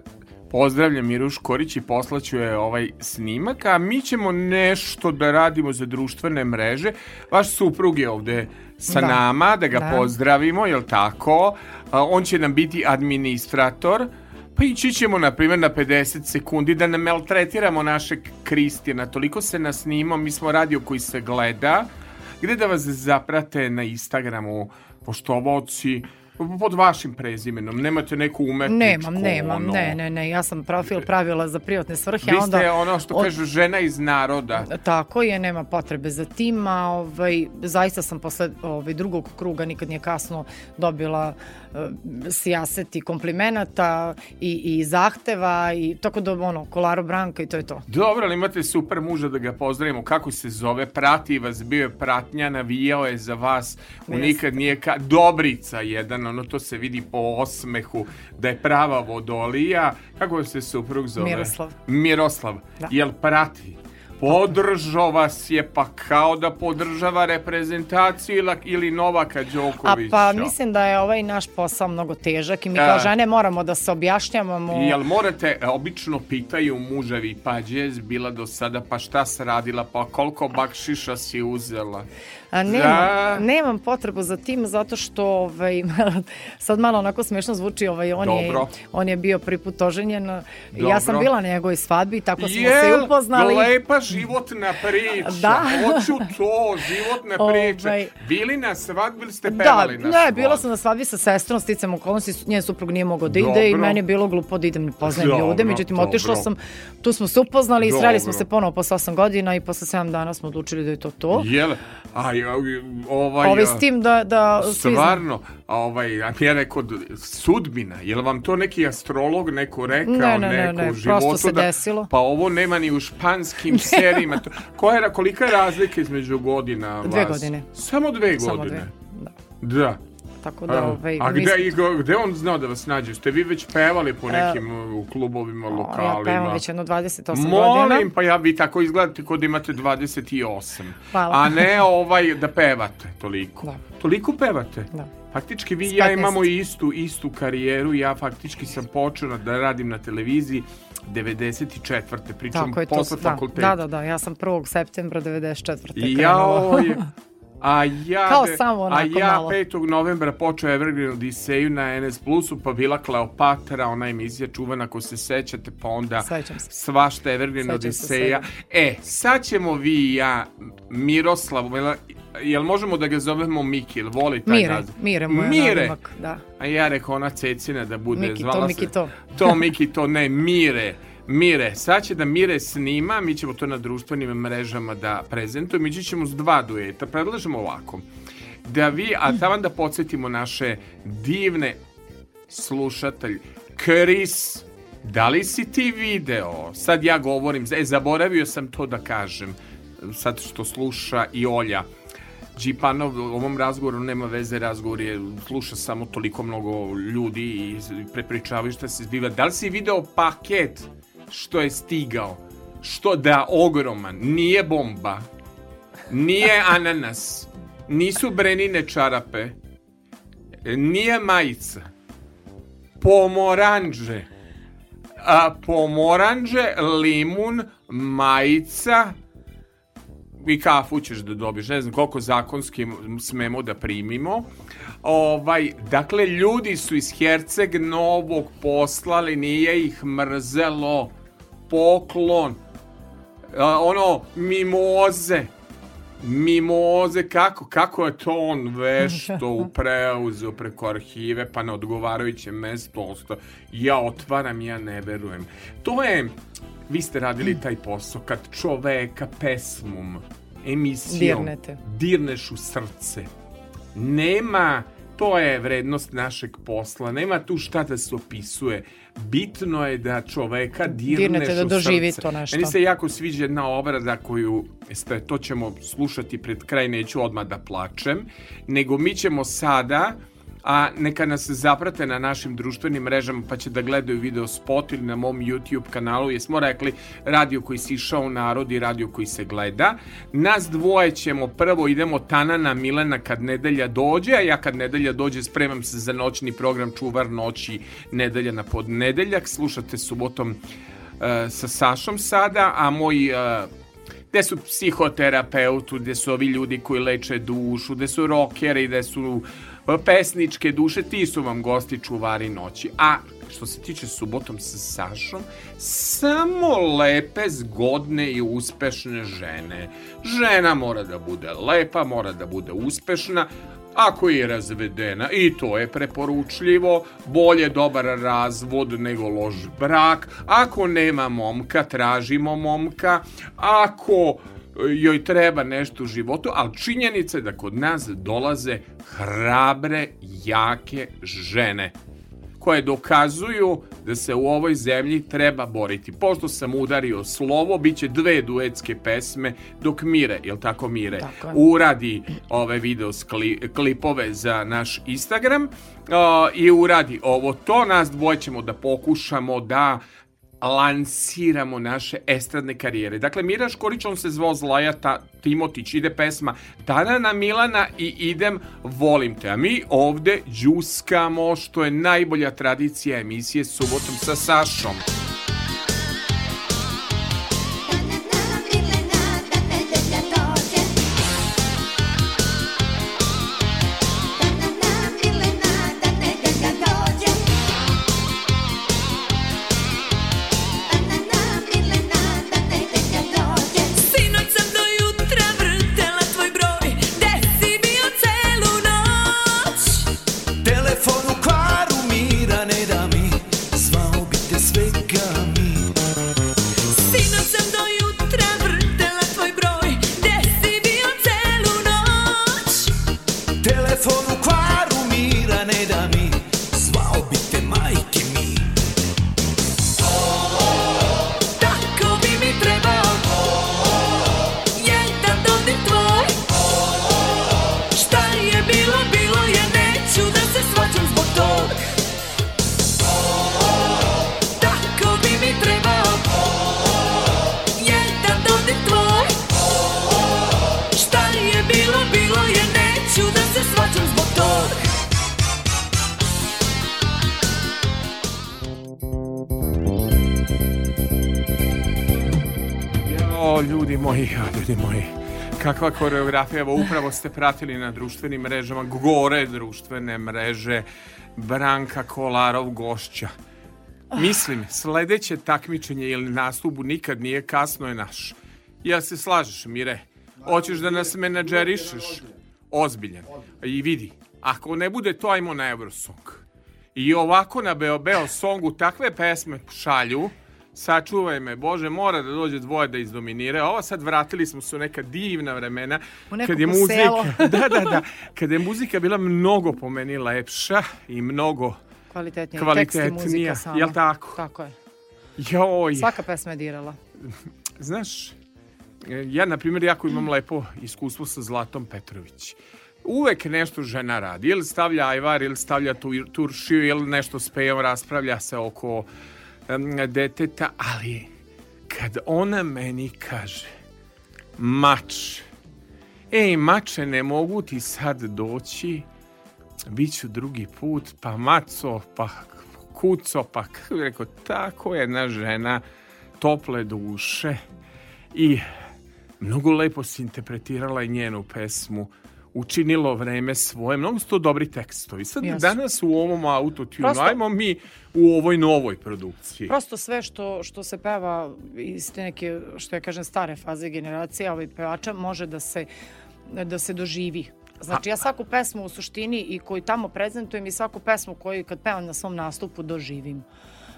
Pozdravljam Miruš Korić i poslaću je ovaj snimak, a mi ćemo nešto da radimo za društvene mreže. Vaš suprug je ovde sa da. nama, da ga da. pozdravimo, jel tako? On će nam biti administrator, pa ići ćemo, na primjer, na 50 sekundi da ne maltretiramo našeg Kristijana. Toliko se nas snimamo, mi smo radio koji se gleda, gde da vas zaprate na Instagramu poštovoci, pod vašim prezimenom, nemate neku umetničku... Nemam, nemam, ono... ne, ne, ne, ja sam profil pravila za privatne svrhe. Vi ste onda, ono što od... kažu žena iz naroda. Tako je, nema potrebe za tim, a ovaj, zaista sam posle ovaj, drugog kruga, nikad nije kasno, dobila uh, sijaseti komplimenata i, i zahteva i tako da ono, kolaro branka i to je to. Dobro, ali imate super muža da ga pozdravimo, kako se zove, prati vas, bio je pratnja, navijao je za vas, u nikad nije ka... Dobrica jedan ono to se vidi po osmehu da je prava vodolija. Kako se suprug zove? Miroslav. Miroslav. Da. Jel prati? Podržao vas je pa kao da podržava reprezentaciju ili, Novaka Đokovića. A pa mislim da je ovaj naš posao mnogo težak i mi kao e, žene moramo da se objašnjavamo. Jel morate, e, obično pitaju muževi, pa gdje je bila do sada, pa šta se radila, pa koliko bakšiša si uzela? A nemam, da. nemam potrebu za tim zato što ovaj, sad malo onako smešno zvuči ovaj, on, Dobro. je, on je bio prvi put oženjen Dobro. ja sam bila na njegovoj svadbi tako smo Jel, se upoznali lepa životna priča da. hoću to, životna priča ovaj, bili na svadbi ili ste da, pevali da, na ne, bila sam na svadbi sa sestrom sticam okolnosti, njen suprug nije mogao da ide Dobro. i meni je bilo glupo da idem ne poznajem ljude, međutim otišla sam tu smo se upoznali i sreli smo se ponovo posle 8 godina i posle 7 dana smo odlučili da je to to Jel, a ovaj, ovaj s tim da, da stvarno, ovaj, a ja rekao sudbina, je li vam to neki astrolog neko rekao, ne, ne, neko ne, ne, životu se da, desilo. pa ovo nema ni u španskim serijima. To, koja je, kolika je razlika između godina Dve vas? godine. Samo dve godine? Samo dve, da. Da. Tako da, ovaj, a gde, mislim... gde on znao da vas nađe? Ste vi već pevali po nekim uh, klubovima, lokalima? Ja pevam već jedno 28 Molim, godina. Molim, pa ja vi tako izgledate kod imate 28. Hvala. A ne ovaj da pevate toliko. Da. Toliko pevate? Da. Faktički vi i ja imamo istu, istu karijeru. Ja faktički sam počeo da radim na televiziji 94. Pričam je, posle to, fakulteta. Da, da, da. Ja sam 1. septembra 94. I ja, ovaj, A ja, Kao samo a ja malo. 5. novembra počeo Evergreen Odiseju na NS Plusu, pa bila Kleopatra, ona emisija čuvana, ako se sećate, pa onda svašta Evergreen Odiseja. E, sad ćemo vi i ja, Miroslav, jel možemo da ga zovemo Miki, jel voli taj Mire, naziv? Mire, moj Mire. nadimak, da. A ja rekao ona Cecina da bude, Miki zvala to, Miki to. To, Miki to, ne, Mire. Mire, sad će da Mire snima, mi ćemo to na društvenim mrežama da prezentujemo, ići ćemo s dva dueta, predlažemo ovako, da vi, a tavan da podsjetimo naše divne slušatelj, Chris, da li si ti video, sad ja govorim, e, zaboravio sam to da kažem, sad što sluša i Olja, Džipanov u ovom razgovoru nema veze, razgovor je, sluša samo toliko mnogo ljudi i prepričavaju šta se zbiva. Da li si video paket što je stigao, što da ogroman, nije bomba, nije ananas, nisu brenine čarape, nije majica, pomoranđe, a, pomoranđe, limun, majica i kafu ćeš da dobiješ, ne znam koliko zakonski smemo da primimo. Ovaj, dakle, ljudi su iz Herceg Novog poslali, nije ih mrzelo, poklon, a, ono, mimoze, mimoze, kako, kako je to on vešto preuzeo preko arhive, pa na odgovarajuće mesto ostao. Ja otvaram, ja ne verujem. To je, vi ste radili taj posao, kad čoveka pesmom, emisijom, Dirnete. dirneš u srce. Nema, to je vrednost našeg posla, nema tu šta da se opisuje. Bitno je da čoveka dirneš Dirnete, da u doživi to nešto. Meni se jako sviđa jedna obrada koju, jeste, to ćemo slušati pred kraj, neću odmah da plačem, nego mi ćemo sada, a neka nas zaprate na našim društvenim mrežama pa će da gledaju video spot ili na mom YouTube kanalu, jesmo rekli radio koji si išao u narod i radio koji se gleda. Nas dvoje ćemo prvo idemo Tanana Milena kad nedelja dođe, a ja kad nedelja dođe spremam se za noćni program Čuvar noći nedelja na podnedeljak. Slušate subotom e, sa Sašom sada, a moj e, gde su psihoterapeutu, gde su ovi ljudi koji leče dušu, gde su rokeri, gde su pesničke duše, ti su vam gosti čuvari noći. A što se tiče subotom sa Sašom, samo lepe, zgodne i uspešne žene. Žena mora da bude lepa, mora da bude uspešna, ako je razvedena i to je preporučljivo, bolje dobar razvod nego loš brak, ako nema momka, tražimo momka, ako joj treba nešto u životu, ali činjenica je da kod nas dolaze hrabre, jake žene koje dokazuju da se u ovoj zemlji treba boriti. Pošto sam udario slovo, bit će dve duetske pesme dok Mire, jel tako Mire, Tako uradi ove video klipove za naš Instagram uh, i uradi ovo to, nas dvoje ćemo da pokušamo da lansiramo naše estradne karijere. Dakle, Mira Škorić, on se zvao Zlaja Ta, Timotić, ide pesma Tanana Milana i idem Volim te. A mi ovde džuskamo, što je najbolja tradicija emisije Subotom sa Sašom. Koreografija, evo upravo ste pratili na društvenim mrežama, gore društvene mreže, Branka Kolarov gošća. Mislim, sledeće takmičenje ili nastupu nikad nije kasno je naš. Ja se slažeš, Mire? Hoćeš da nas menadžerišeš? Ozbiljan. I vidi, ako ne bude to, ajmo na Eurosong. I ovako na Beo Beo songu takve pesme šalju, sačuvaj me, Bože, mora da dođe dvoje da izdominire. Ovo sad vratili smo se u neka divna vremena. U neko kad je muzika, da, da, da, kada je muzika bila mnogo po meni lepša i mnogo Kvalitetnija. Kvalitetnija, Tekst i muzika sama. jel tako? Tako je. joj. Svaka pesma je dirala. Znaš, ja na primjer jako imam lepo iskustvo sa Zlatom Petrović. Uvek nešto žena radi, ili stavlja ajvar, ili stavlja tu, turšiju, ili nešto s pejom, raspravlja se oko deteta, ali kad ona meni kaže mač, Ej, mače, ne mogu ti sad doći, bit ću drugi put, pa maco, pa kuco, pa kako rekao, tako jedna žena, tople duše i mnogo lepo si interpretirala njenu pesmu učinilo vreme svoje. Mnogo su to dobri tekstovi. Sad Jesu. danas u ovom autotunu, Prosto- ajmo mi u ovoj novoj produkciji. Prosto sve što, što se peva iz te neke, što ja kažem, stare faze generacije ovaj pevača može da se, da se doživi. Znači, ja svaku pesmu u suštini i koju tamo prezentujem i svaku pesmu koju kad pevam na svom nastupu doživim.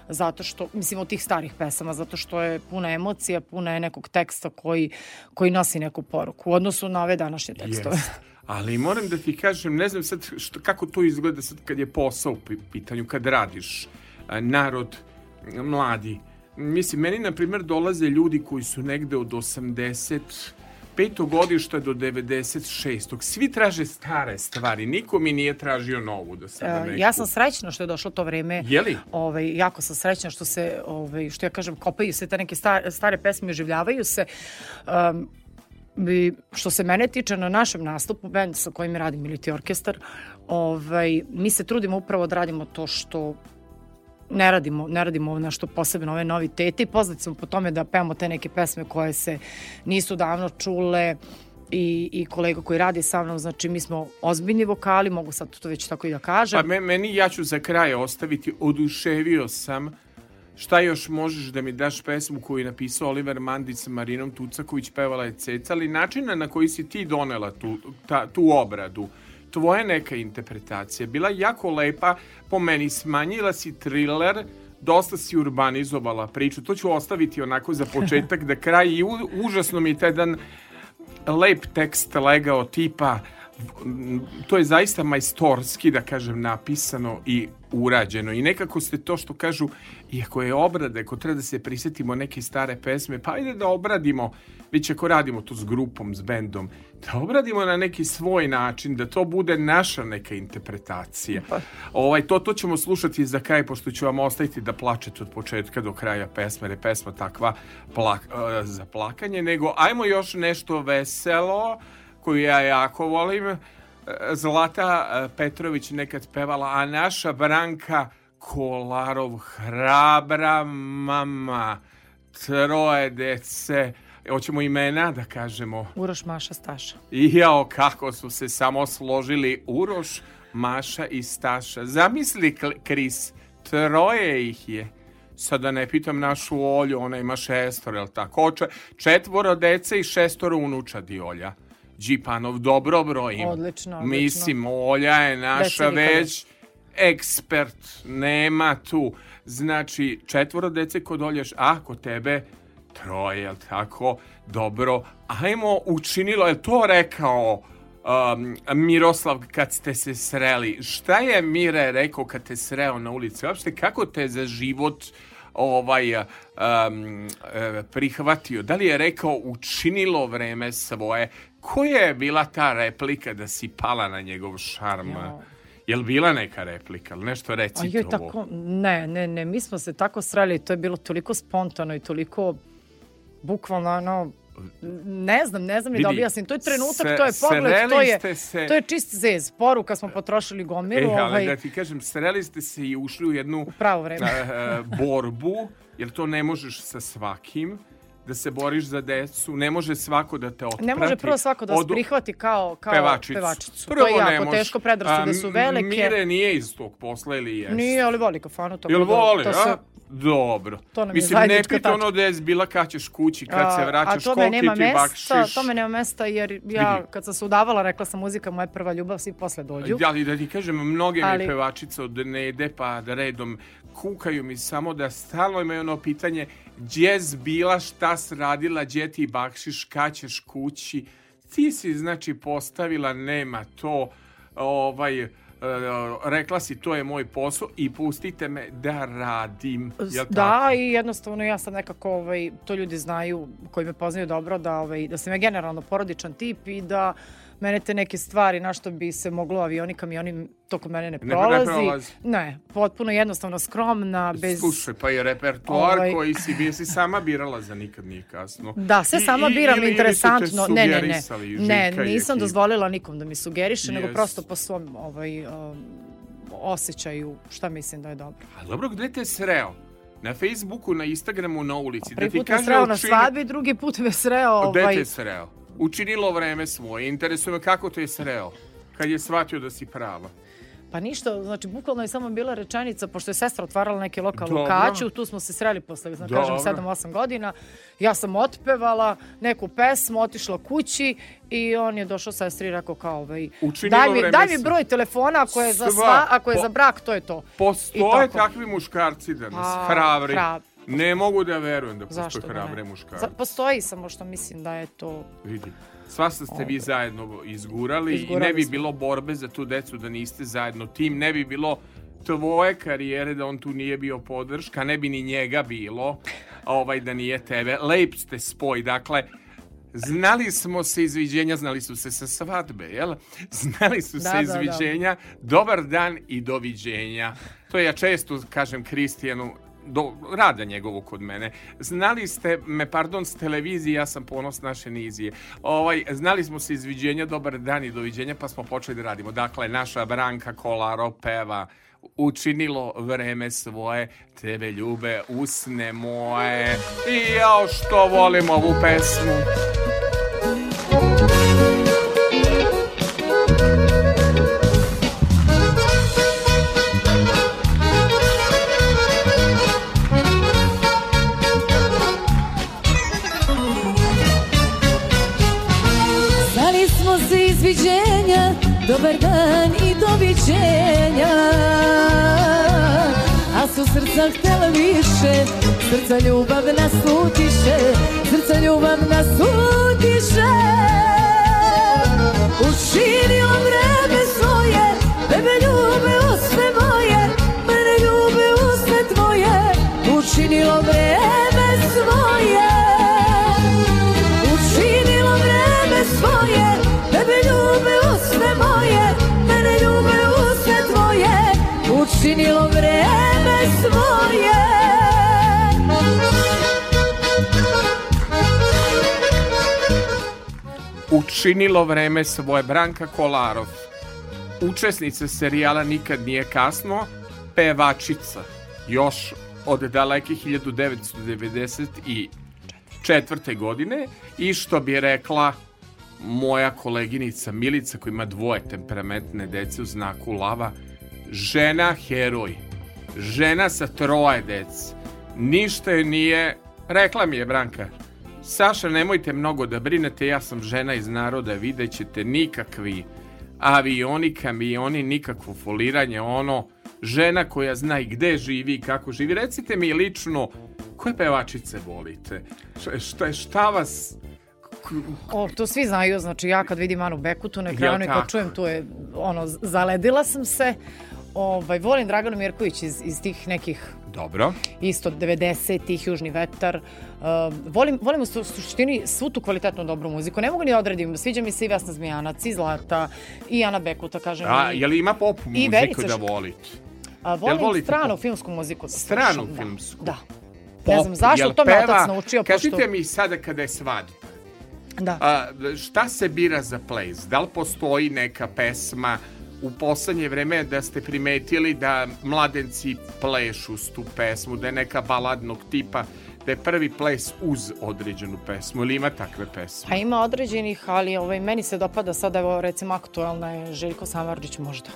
Zato što, mislim, od tih starih pesama, zato što je puna emocija, puna je nekog teksta koji, koji nosi neku poruku u odnosu na ove današnje tekstove. Jest. Ali moram da ti kažem, ne znam sad što, kako to izgleda sad kad je posao u pi- pitanju, kad radiš, narod, mladi. Mislim, meni, na primjer, dolaze ljudi koji su negde od 80 godišta do 96. Svi traže stare stvari, niko mi nije tražio novu do sada E. Ja sam srećna što je došlo to vreme. Je li? Ovaj, jako sam srećna što se, ovaj, što ja kažem, kopaju se te neke stare, stare pesme, oživljavaju se. Um, i što se mene tiče na našem nastupu, band sa kojim radim, Militi orkestar, ovaj, mi se trudimo upravo da radimo to što ne radimo, ne radimo nešto posebno ove novitete i poznati smo po tome da pevamo te neke pesme koje se nisu davno čule i, i kolega koji radi sa mnom, znači mi smo ozbiljni vokali, mogu sad to već tako i da kažem. Pa me, meni, ja ću za kraj ostaviti, oduševio sam Šta još možeš da mi daš pesmu koju je napisao Oliver Mandić sa Marinom Tucaković, pevala je Ceca, ali načina na koji si ti donela tu, ta, tu obradu, tvoja neka interpretacija, bila jako lepa, po meni smanjila si thriller, dosta si urbanizovala priču, to ću ostaviti onako za početak da kraj i u, užasno mi je taj dan lep tekst legao tipa m, to je zaista majstorski da kažem napisano i urađeno i nekako ste to što kažu iako je obrada, ako treba da se prisetimo neke stare pesme, pa ajde da obradimo već ako radimo to s grupom, s bendom, da obradimo na neki svoj način, da to bude naša neka interpretacija. Ovaj, to, to ćemo slušati za kraj, pošto ću vam ostaviti da plačete od početka do kraja pesme, jer je pesma takva plak, eh, za plakanje, nego ajmo još nešto veselo, koju ja jako volim. Eh, Zlata eh, Petrović nekad pevala, a naša Branka Kolarov, hrabra mama, troje dece, hoćemo imena da kažemo. Uroš, Maša, Staša. I jao, kako su se samo složili Uroš, Maša i Staša. Zamisli, Kris, troje ih je. Sada ne pitam našu Olju, ona ima šestoro, jel tako? Če- Četvoro dece i šestoro unučadi Olja. Đipanov, dobro brojim. Odlično, odlično. Mislim, Olja je naša već ekspert, nema tu. Znači, četvoro dece kod Olješ, a kod tebe troje, jel tako? Dobro, ajmo, učinilo, je to rekao um, Miroslav kad ste se sreli? Šta je Mire rekao kad te sreo na ulici? Uopšte, kako te za život ovaj um, e, prihvatio? Da li je rekao učinilo vreme svoje? Koja je bila ta replika da si pala na njegov šarm? Jao. Jel bila neka replika? ili Nešto A reci joj, to. tako, ne, ne, ne, mi smo se tako sreli, to je bilo toliko spontano i toliko bukvalno ono, ne znam, ne znam ni da objasnim. To je trenutak, se- to je pogled, to je, se- to je čist zez. Poruka smo potrošili E, gomilu. ali ovaj, da ti kažem, sreli ste se i ušli u jednu pravo vreme. e, borbu, jer to ne možeš sa svakim da se boriš za decu, ne može svako da te otprati. Ne može prvo svako da od- prihvati kao, kao pevačicu. pevačicu. Prvo to je ne jako može. teško, predrasude su velike. Mire nije iz tog posla ili jeste? Nije, ali voli kafanu. Tako Jel da voli, to a? se- Dobro. To nam je Mislim, ne pita ono da je bila kad ćeš kući, kad se vraćaš, a tome koliki nema ti mesta, bakšiš. tome nema mesta jer ja kad sam se udavala rekla sam muzika moja prva ljubav, svi posle dođu. Ali da ti kažem, mnoge Ali- mi pevačice od Nede pa da redom kukaju mi samo da stalno imaju ono pitanje gdje s bila, šta s radila, gdje ti bakšiš, kad ćeš kući. Ti si znači postavila, nema to, ovaj, rekla si to je moj posao i pustite me da radim. Jel Da, tako? i jednostavno ja sam nekako, ovaj, to ljudi znaju koji me poznaju dobro, da, ovaj, da sam ja generalno porodičan tip i da mene te neke stvari na što bi se moglo avioni, kamioni, to kod mene ne ne prolazi. prolazi. Ne, potpuno jednostavno skromna, bez... Slušaj, pa je repertoar Ovaj- koji si, bi si sama birala za nikad nije kasno. Da, sve I- sama i- biram, ili- ili interesantno. Ne, ne, ne. Ne, i nisam ekipa. dozvolila nikom da mi sugeriše, nego Yes. prosto po svom ovaj, um, osjećaju šta mislim da je dobro. A dobro, gde te sreo? Na Facebooku, na Instagramu, na ulici. Prvi da ti put me sreo na svadbi, drugi put me sreo... Gde Ovaj, te sreo? Učinilo vreme svoje. Interesuje me kako te je sreo. Kad je shvatio da si prava. Pa ništa, znači bukvalno je samo bila rečenica, pošto je sestra otvarala neki lokal u Dobro. Kaću, tu smo se sreli posle, znači kažem, Dobro. 7-8 godina. Ja sam otpevala neku pesmu, otišla kući i on je došao sestri i rekao kao, ovaj, Učinilo daj mi, daj mi broj telefona ako je za, Sva- ako je po- za brak, to je to. Postoje takvi muškarci danas, A, hrabri. hrab- Ne mogu da verujem da postoje Zašto da hrabre muškarci. Postoji samo što mislim da je to... Vidi. Svašta ste vi zajedno izgurali, i Izgurali ne bi smo. bilo borbe za tu decu da niste zajedno tim, ne bi bilo tvoje karijere da on tu nije bio podrška, ne bi ni njega bilo ovaj da nije tebe. Lep ste spoj, dakle, Znali smo se izviđenja, znali su se sa svadbe, jel? Znali su Da, se da, da. izviđenja, dobar dan i doviđenja. To ja često kažem Kristijanu, do, rada njegovu kod mene. Znali ste me, pardon, s televizije, ja sam ponos naše nizije. Ovaj, znali smo se izviđenja, dobar dan i doviđenja, pa smo počeli da radimo. Dakle, naša Branka Kolaro peva učinilo vreme svoje, tebe ljube usne moje. I jao što volim ovu pesmu. Dobar dan i doviđenja. A su srca htjela više, srca ljubav nas utiše Srca ljubav nas utiše. Učinio vreme svoje, tebe ljube usne moje Mene ljube usne tvoje, učinilo vreme učinilo vreme svoje. Učinilo vreme svoje Branka Kolarov. Učesnica serijala Nikad nije kasno, pevačica. Još od daleke 1994. godine i što bi rekla moja koleginica Milica koja ima dvoje temperamentne dece u znaku lava, žena heroj, žena sa troje dece. Ništa je nije, rekla mi je Branka, Saša, nemojte mnogo da brinete, ja sam žena iz naroda, vidjet ćete nikakvi avioni, kamioni, nikakvo foliranje, ono, žena koja zna i gde živi i kako živi. Recite mi lično, koje pevačice volite? Šta, šta, šta vas... O, to svi znaju, znači ja kad vidim Anu Bekutu na ekranu i kad čujem tu je, ono, zaledila sam se. Ovaj, volim Draganu Mirković iz, iz tih nekih Dobro. isto 90-ih, Južni vetar. Uh, volim, volim u su- suštini svu tu kvalitetnu dobru muziku. Ne mogu ni da odredim. Sviđa mi se i Vesna Zmijanac, i Zlata, i Ana Bekuta, kažem. A, je li ima pop muziku Verica da volite? a, volim volite stranu pop? filmsku muziku. da Stranu da. filmsku? Da. Pop, Ne znam zašto, to me otac naučio. Kažite pošto... mi sada kada je svadba, Da. A, šta se bira za ples? Da li postoji neka pesma u poslednje vreme da ste primetili da mladenci plešu s tu pesmu, da je neka baladnog tipa, da je prvi ples uz određenu pesmu ili ima takve pesme? A ima određenih, ali ovaj, meni se dopada sad, evo, recimo, aktualna je Željko Samarđić možda.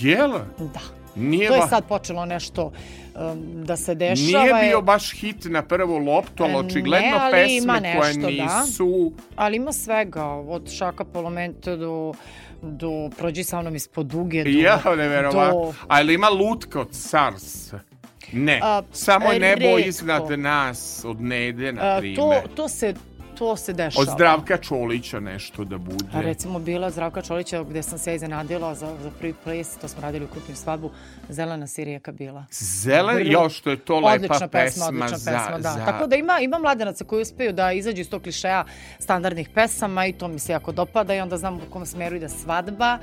Jel? Da. Nije, To je sad počelo nešto um, da se dešava. nije bio baš hit na prvu loptu, ali E, očigledno ne, ali pesme ima koje nešto, da. nisu... Ali ima svega, od šaka polomente do, do prođi sa mnom ispod duge, do... Ja, neverovatno. do- Ali ima lutka od SARS? Ne. A, Samo je nebo iznad nas od nede, na primjer. to, to se to se dešava. Od Zdravka Čolića nešto da bude. A recimo bila Zdravka Čolića gde sam se ja iznenadila za, za prvi ples, to smo radili u kupnju svadbu, Zelena sirijeka bila. Zelen, Vrlo- još što je to lepa odlična pesma, odlična za, pesma, da. za... Tako da ima, ima mladenaca koji uspeju da izađu iz tog klišeja standardnih pesama i to mi se jako dopada i onda znam u kom smeru ide svadba,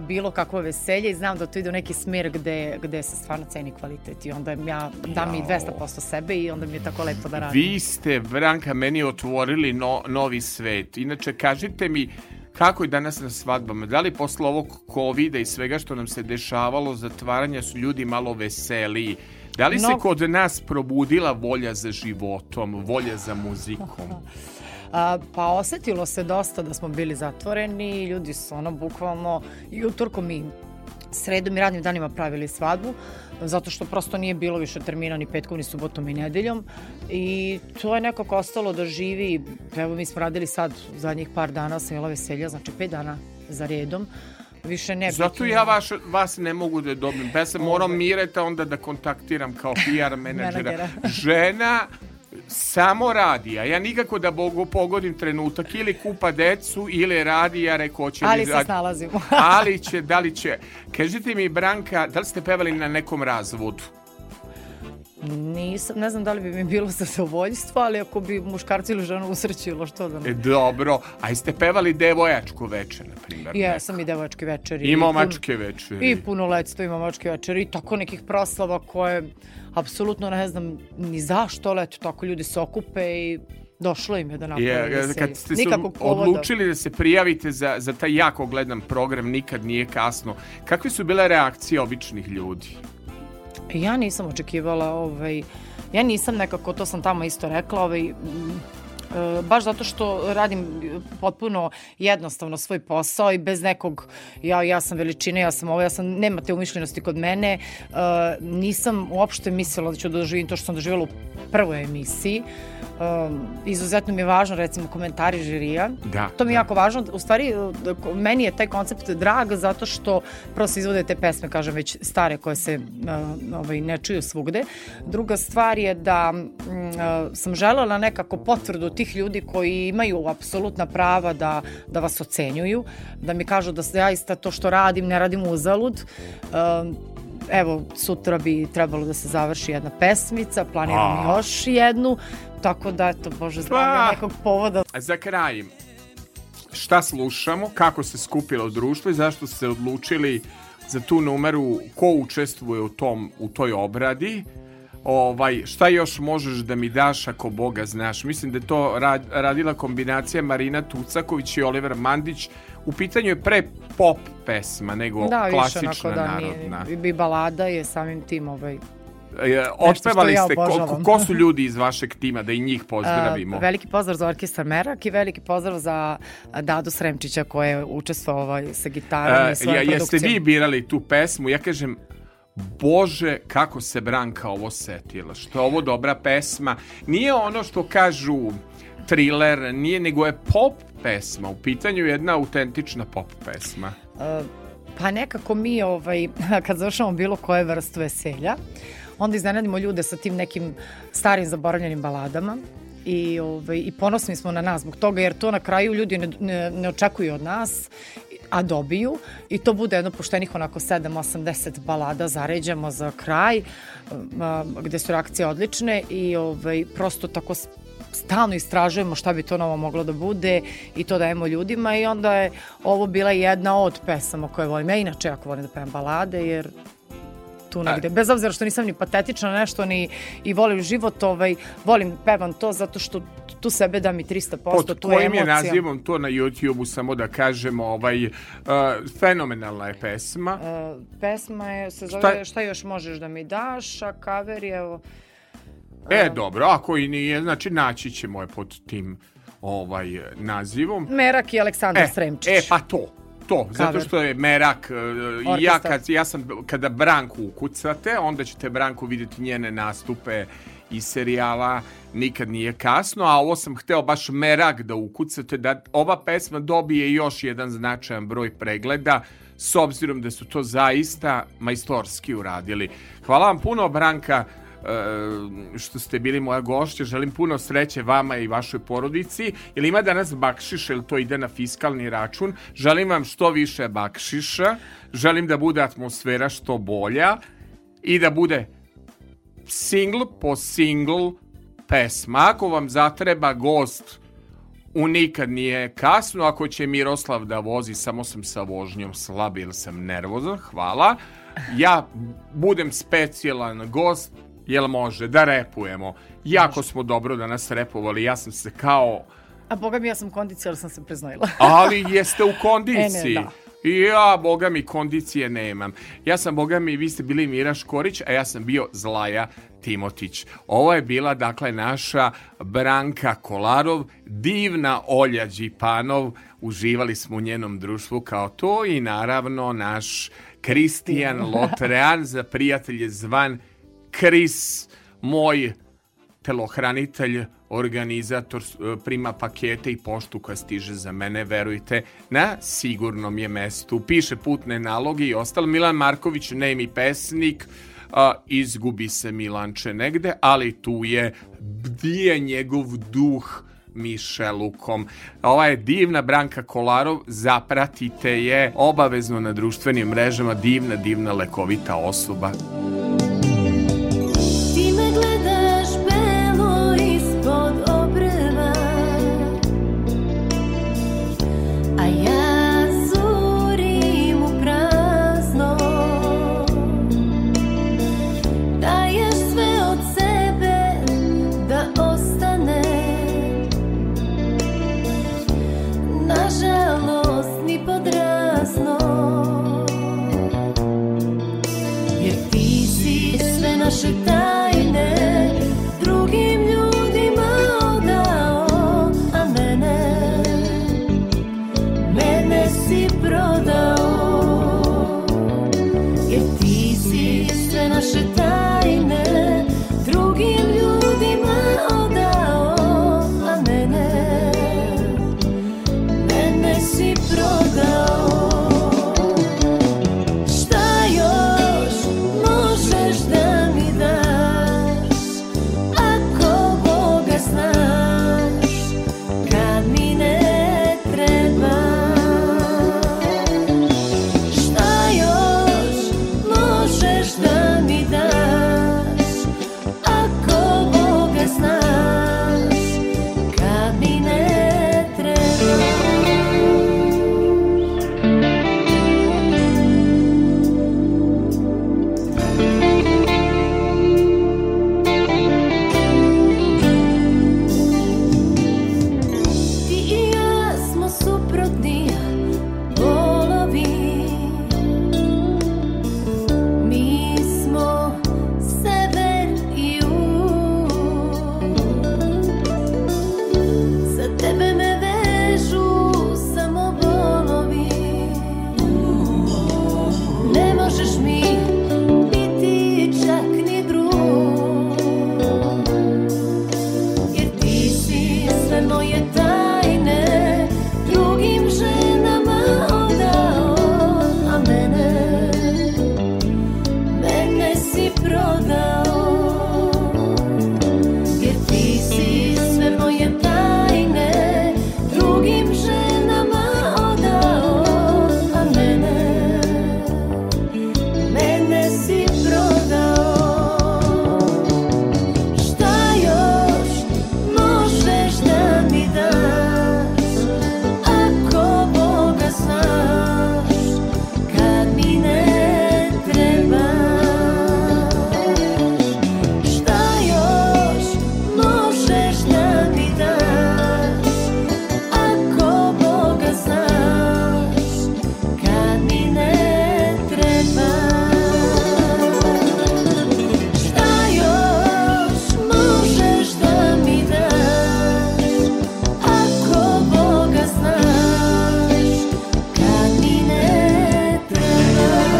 bilo kakvo veselje i znam da to ide u neki smer gde, gde se stvarno ceni kvalitet i onda ja dam i 200% sebe i onda mi je tako lepo da radim. Vi ste, Branka, meni otvorili no, novi svet. Inače, kažite mi, kako je danas na svadbama? Da li posle ovog covid i svega što nam se dešavalo, zatvaranja su ljudi malo veseliji? Da li se Mnogo. kod nas probudila volja za životom, volja za muzikom? Pa osetilo se dosta da smo bili zatvoreni, ljudi su ono bukvalno i utorkom i sredom i radnim danima pravili svadbu, zato što prosto nije bilo više termina ni petkom, ni subotom i nedeljom i to je nekako ostalo da živi, evo mi smo radili sad zadnjih par dana sam imala veselja, znači pet dana za redom, više ne Zato ja vaš, vas ne mogu da dobijem. Pa ja se moram Mireta onda da kontaktiram kao PR. Menadžera. Žena samo radi, a ja nikako da bogu pogodim trenutak ili kupa decu ili radi, ja rekao će ali li se snalazimo. ali će, da li će. Kažite mi, Branka, da li ste pevali na nekom razvodu? Nisam, ne znam da li bi mi bilo zadovoljstvo, ali ako bi muškarci ili ženu usrećilo, što da ne. E, dobro, a jeste pevali devojačku večer, na primjer? Jesam i devojački večeri. I pun- momačke večeri. I punoletstvo i momačke večeri i tako nekih proslava koje apsolutno ne znam ni zašto, ali eto, tako ljudi se okupe i došlo im je da naprave Je, veselje. kad ste se odlučili da se prijavite za, za taj jako gledan program Nikad nije kasno, kakve su bile reakcije običnih ljudi? Ja nisam očekivala, ovaj, ja nisam nekako, to sam tamo isto rekla, ovaj, baš zato što radim potpuno jednostavno svoj posao i bez nekog, ja, ja sam veličine, ja sam ovo, ja sam, nema te umišljenosti kod mene, e, nisam uopšte mislila da ću doživim to što sam doživjela u prvoj emisiji. Um, izuzetno mi je važno recimo komentari žirija. Da, To mi je da. jako važno. U stvari, da meni je taj koncept drag zato što prvo se izvode te pesme, kažem, već stare koje se ovaj, ne čuju svugde. Druga stvar je da sam želela nekako potvrdu tih ljudi koji imaju apsolutna prava da, da vas ocenjuju, da mi kažu da zaista to što radim ne radim uzalud. Evo, sutra bi trebalo da se završi jedna pesmica, planiram A. još jednu, tako da, eto, Bože, Pa. nekog povoda A za kraj, šta slušamo, kako se skupilo društvo i zašto ste se odlučili za tu numeru, ko učestvuje u, tom, u toj obradi, ovaj, šta još možeš da mi daš ako Boga znaš? Mislim da je to rad, radila kombinacija Marina Tucaković i Oliver Mandić. U pitanju je pre pop pesma nego Da, više klasična onako da narodna. nije, i balada je samim tim ovaj, E, Otpevali ja ste, ko, ko su ljudi iz vašeg tima, da i njih pozdravimo? A, veliki pozdrav za orkestar Merak i veliki pozdrav za Dadu Sremčića koji je učestvovao ovaj, sa gitarom E, i svojom ja, jeste produkcijom. vi birali tu pesmu? Ja kažem, Bože, kako se Branka ovo setila. Što je ovo dobra pesma. Nije ono što kažu thriller, nije, nego je pop pesma. U pitanju je jedna autentična pop pesma. E, pa nekako mi ovaj, kad završamo bilo koje vrstu veselja, onda iznenadimo ljude sa tim nekim starim zaboravljenim baladama i, ovaj, i ponosni smo na nas zbog toga jer to na kraju ljudi ne, ne, ne očekuju od nas a dobiju i to bude jedno poštenih onako 7, 8, 10 balada zaređamo za kraj gde su reakcije odlične i ovaj, prosto tako stalno istražujemo šta bi to novo moglo da bude i to dajemo ljudima i onda je ovo bila jedna od pesama koje volim. Ja inače jako volim da pevam balade jer tu negde, bez obzira što nisam ni patetična nešto ni i volim život, ovaj, volim pevam to zato što tu sebe da mi 300%, Pod tu je kojim je emocija. nazivom to na YouTube-u, samo da kažemo, ovaj, uh, fenomenalna je pesma. Uh, pesma je, se Šta- zove šta, još možeš da mi daš, a cover je evo, E, dobro, ako i nije, znači naći ćemo je pod tim ovaj nazivom. Merak i Aleksandar E, Sremčić. e, pa to. To, zato Cover. što je Merak, i ja, Orkestar. kad, ja sam, kada Branku ukucate, onda ćete Branku vidjeti njene nastupe iz serijala Nikad nije kasno, a ovo sam hteo baš Merak da ukucate, da ova pesma dobije još jedan značajan broj pregleda, s obzirom da su to zaista majstorski uradili. Hvala vam puno, Branka, e, što ste bili moja gošća. Želim puno sreće vama i vašoj porodici. Jel ima danas bakšiša ili to ide na fiskalni račun? Želim vam što više bakšiša. Želim da bude atmosfera što bolja i da bude single po single pesma. Ako vam zatreba gost u nikad nije kasno, ako će Miroslav da vozi, samo sam sa vožnjom slab ili sam nervozan, hvala. Ja budem specijalan gost, jel može, da repujemo. Jako smo dobro danas repovali, ja sam se kao... A boga mi ja sam kondicija, ali sam se preznojila. Ali jeste u kondiciji. E, ne, da. I ja, boga mi, kondicije nemam. Ja sam, boga mi, vi ste bili Mira Škorić, a ja sam bio Zlaja Timotić. Ovo je bila, dakle, naša Branka Kolarov, divna Olja Đipanov. Uživali smo u njenom društvu kao to i, naravno, naš Kristijan Lotrean za prijatelje zvan Kris, moj telohranitelj, organizator, e, prima pakete i poštu koja stiže za mene, verujte, na sigurnom je mestu. Piše putne naloge i ostalo. Milan Marković, nemi pesnik, a, izgubi se Milanče negde, ali tu je, bdije njegov duh Mišelukom. Ova je divna Branka Kolarov, zapratite je obavezno na društvenim mrežama, divna, divna, lekovita osoba.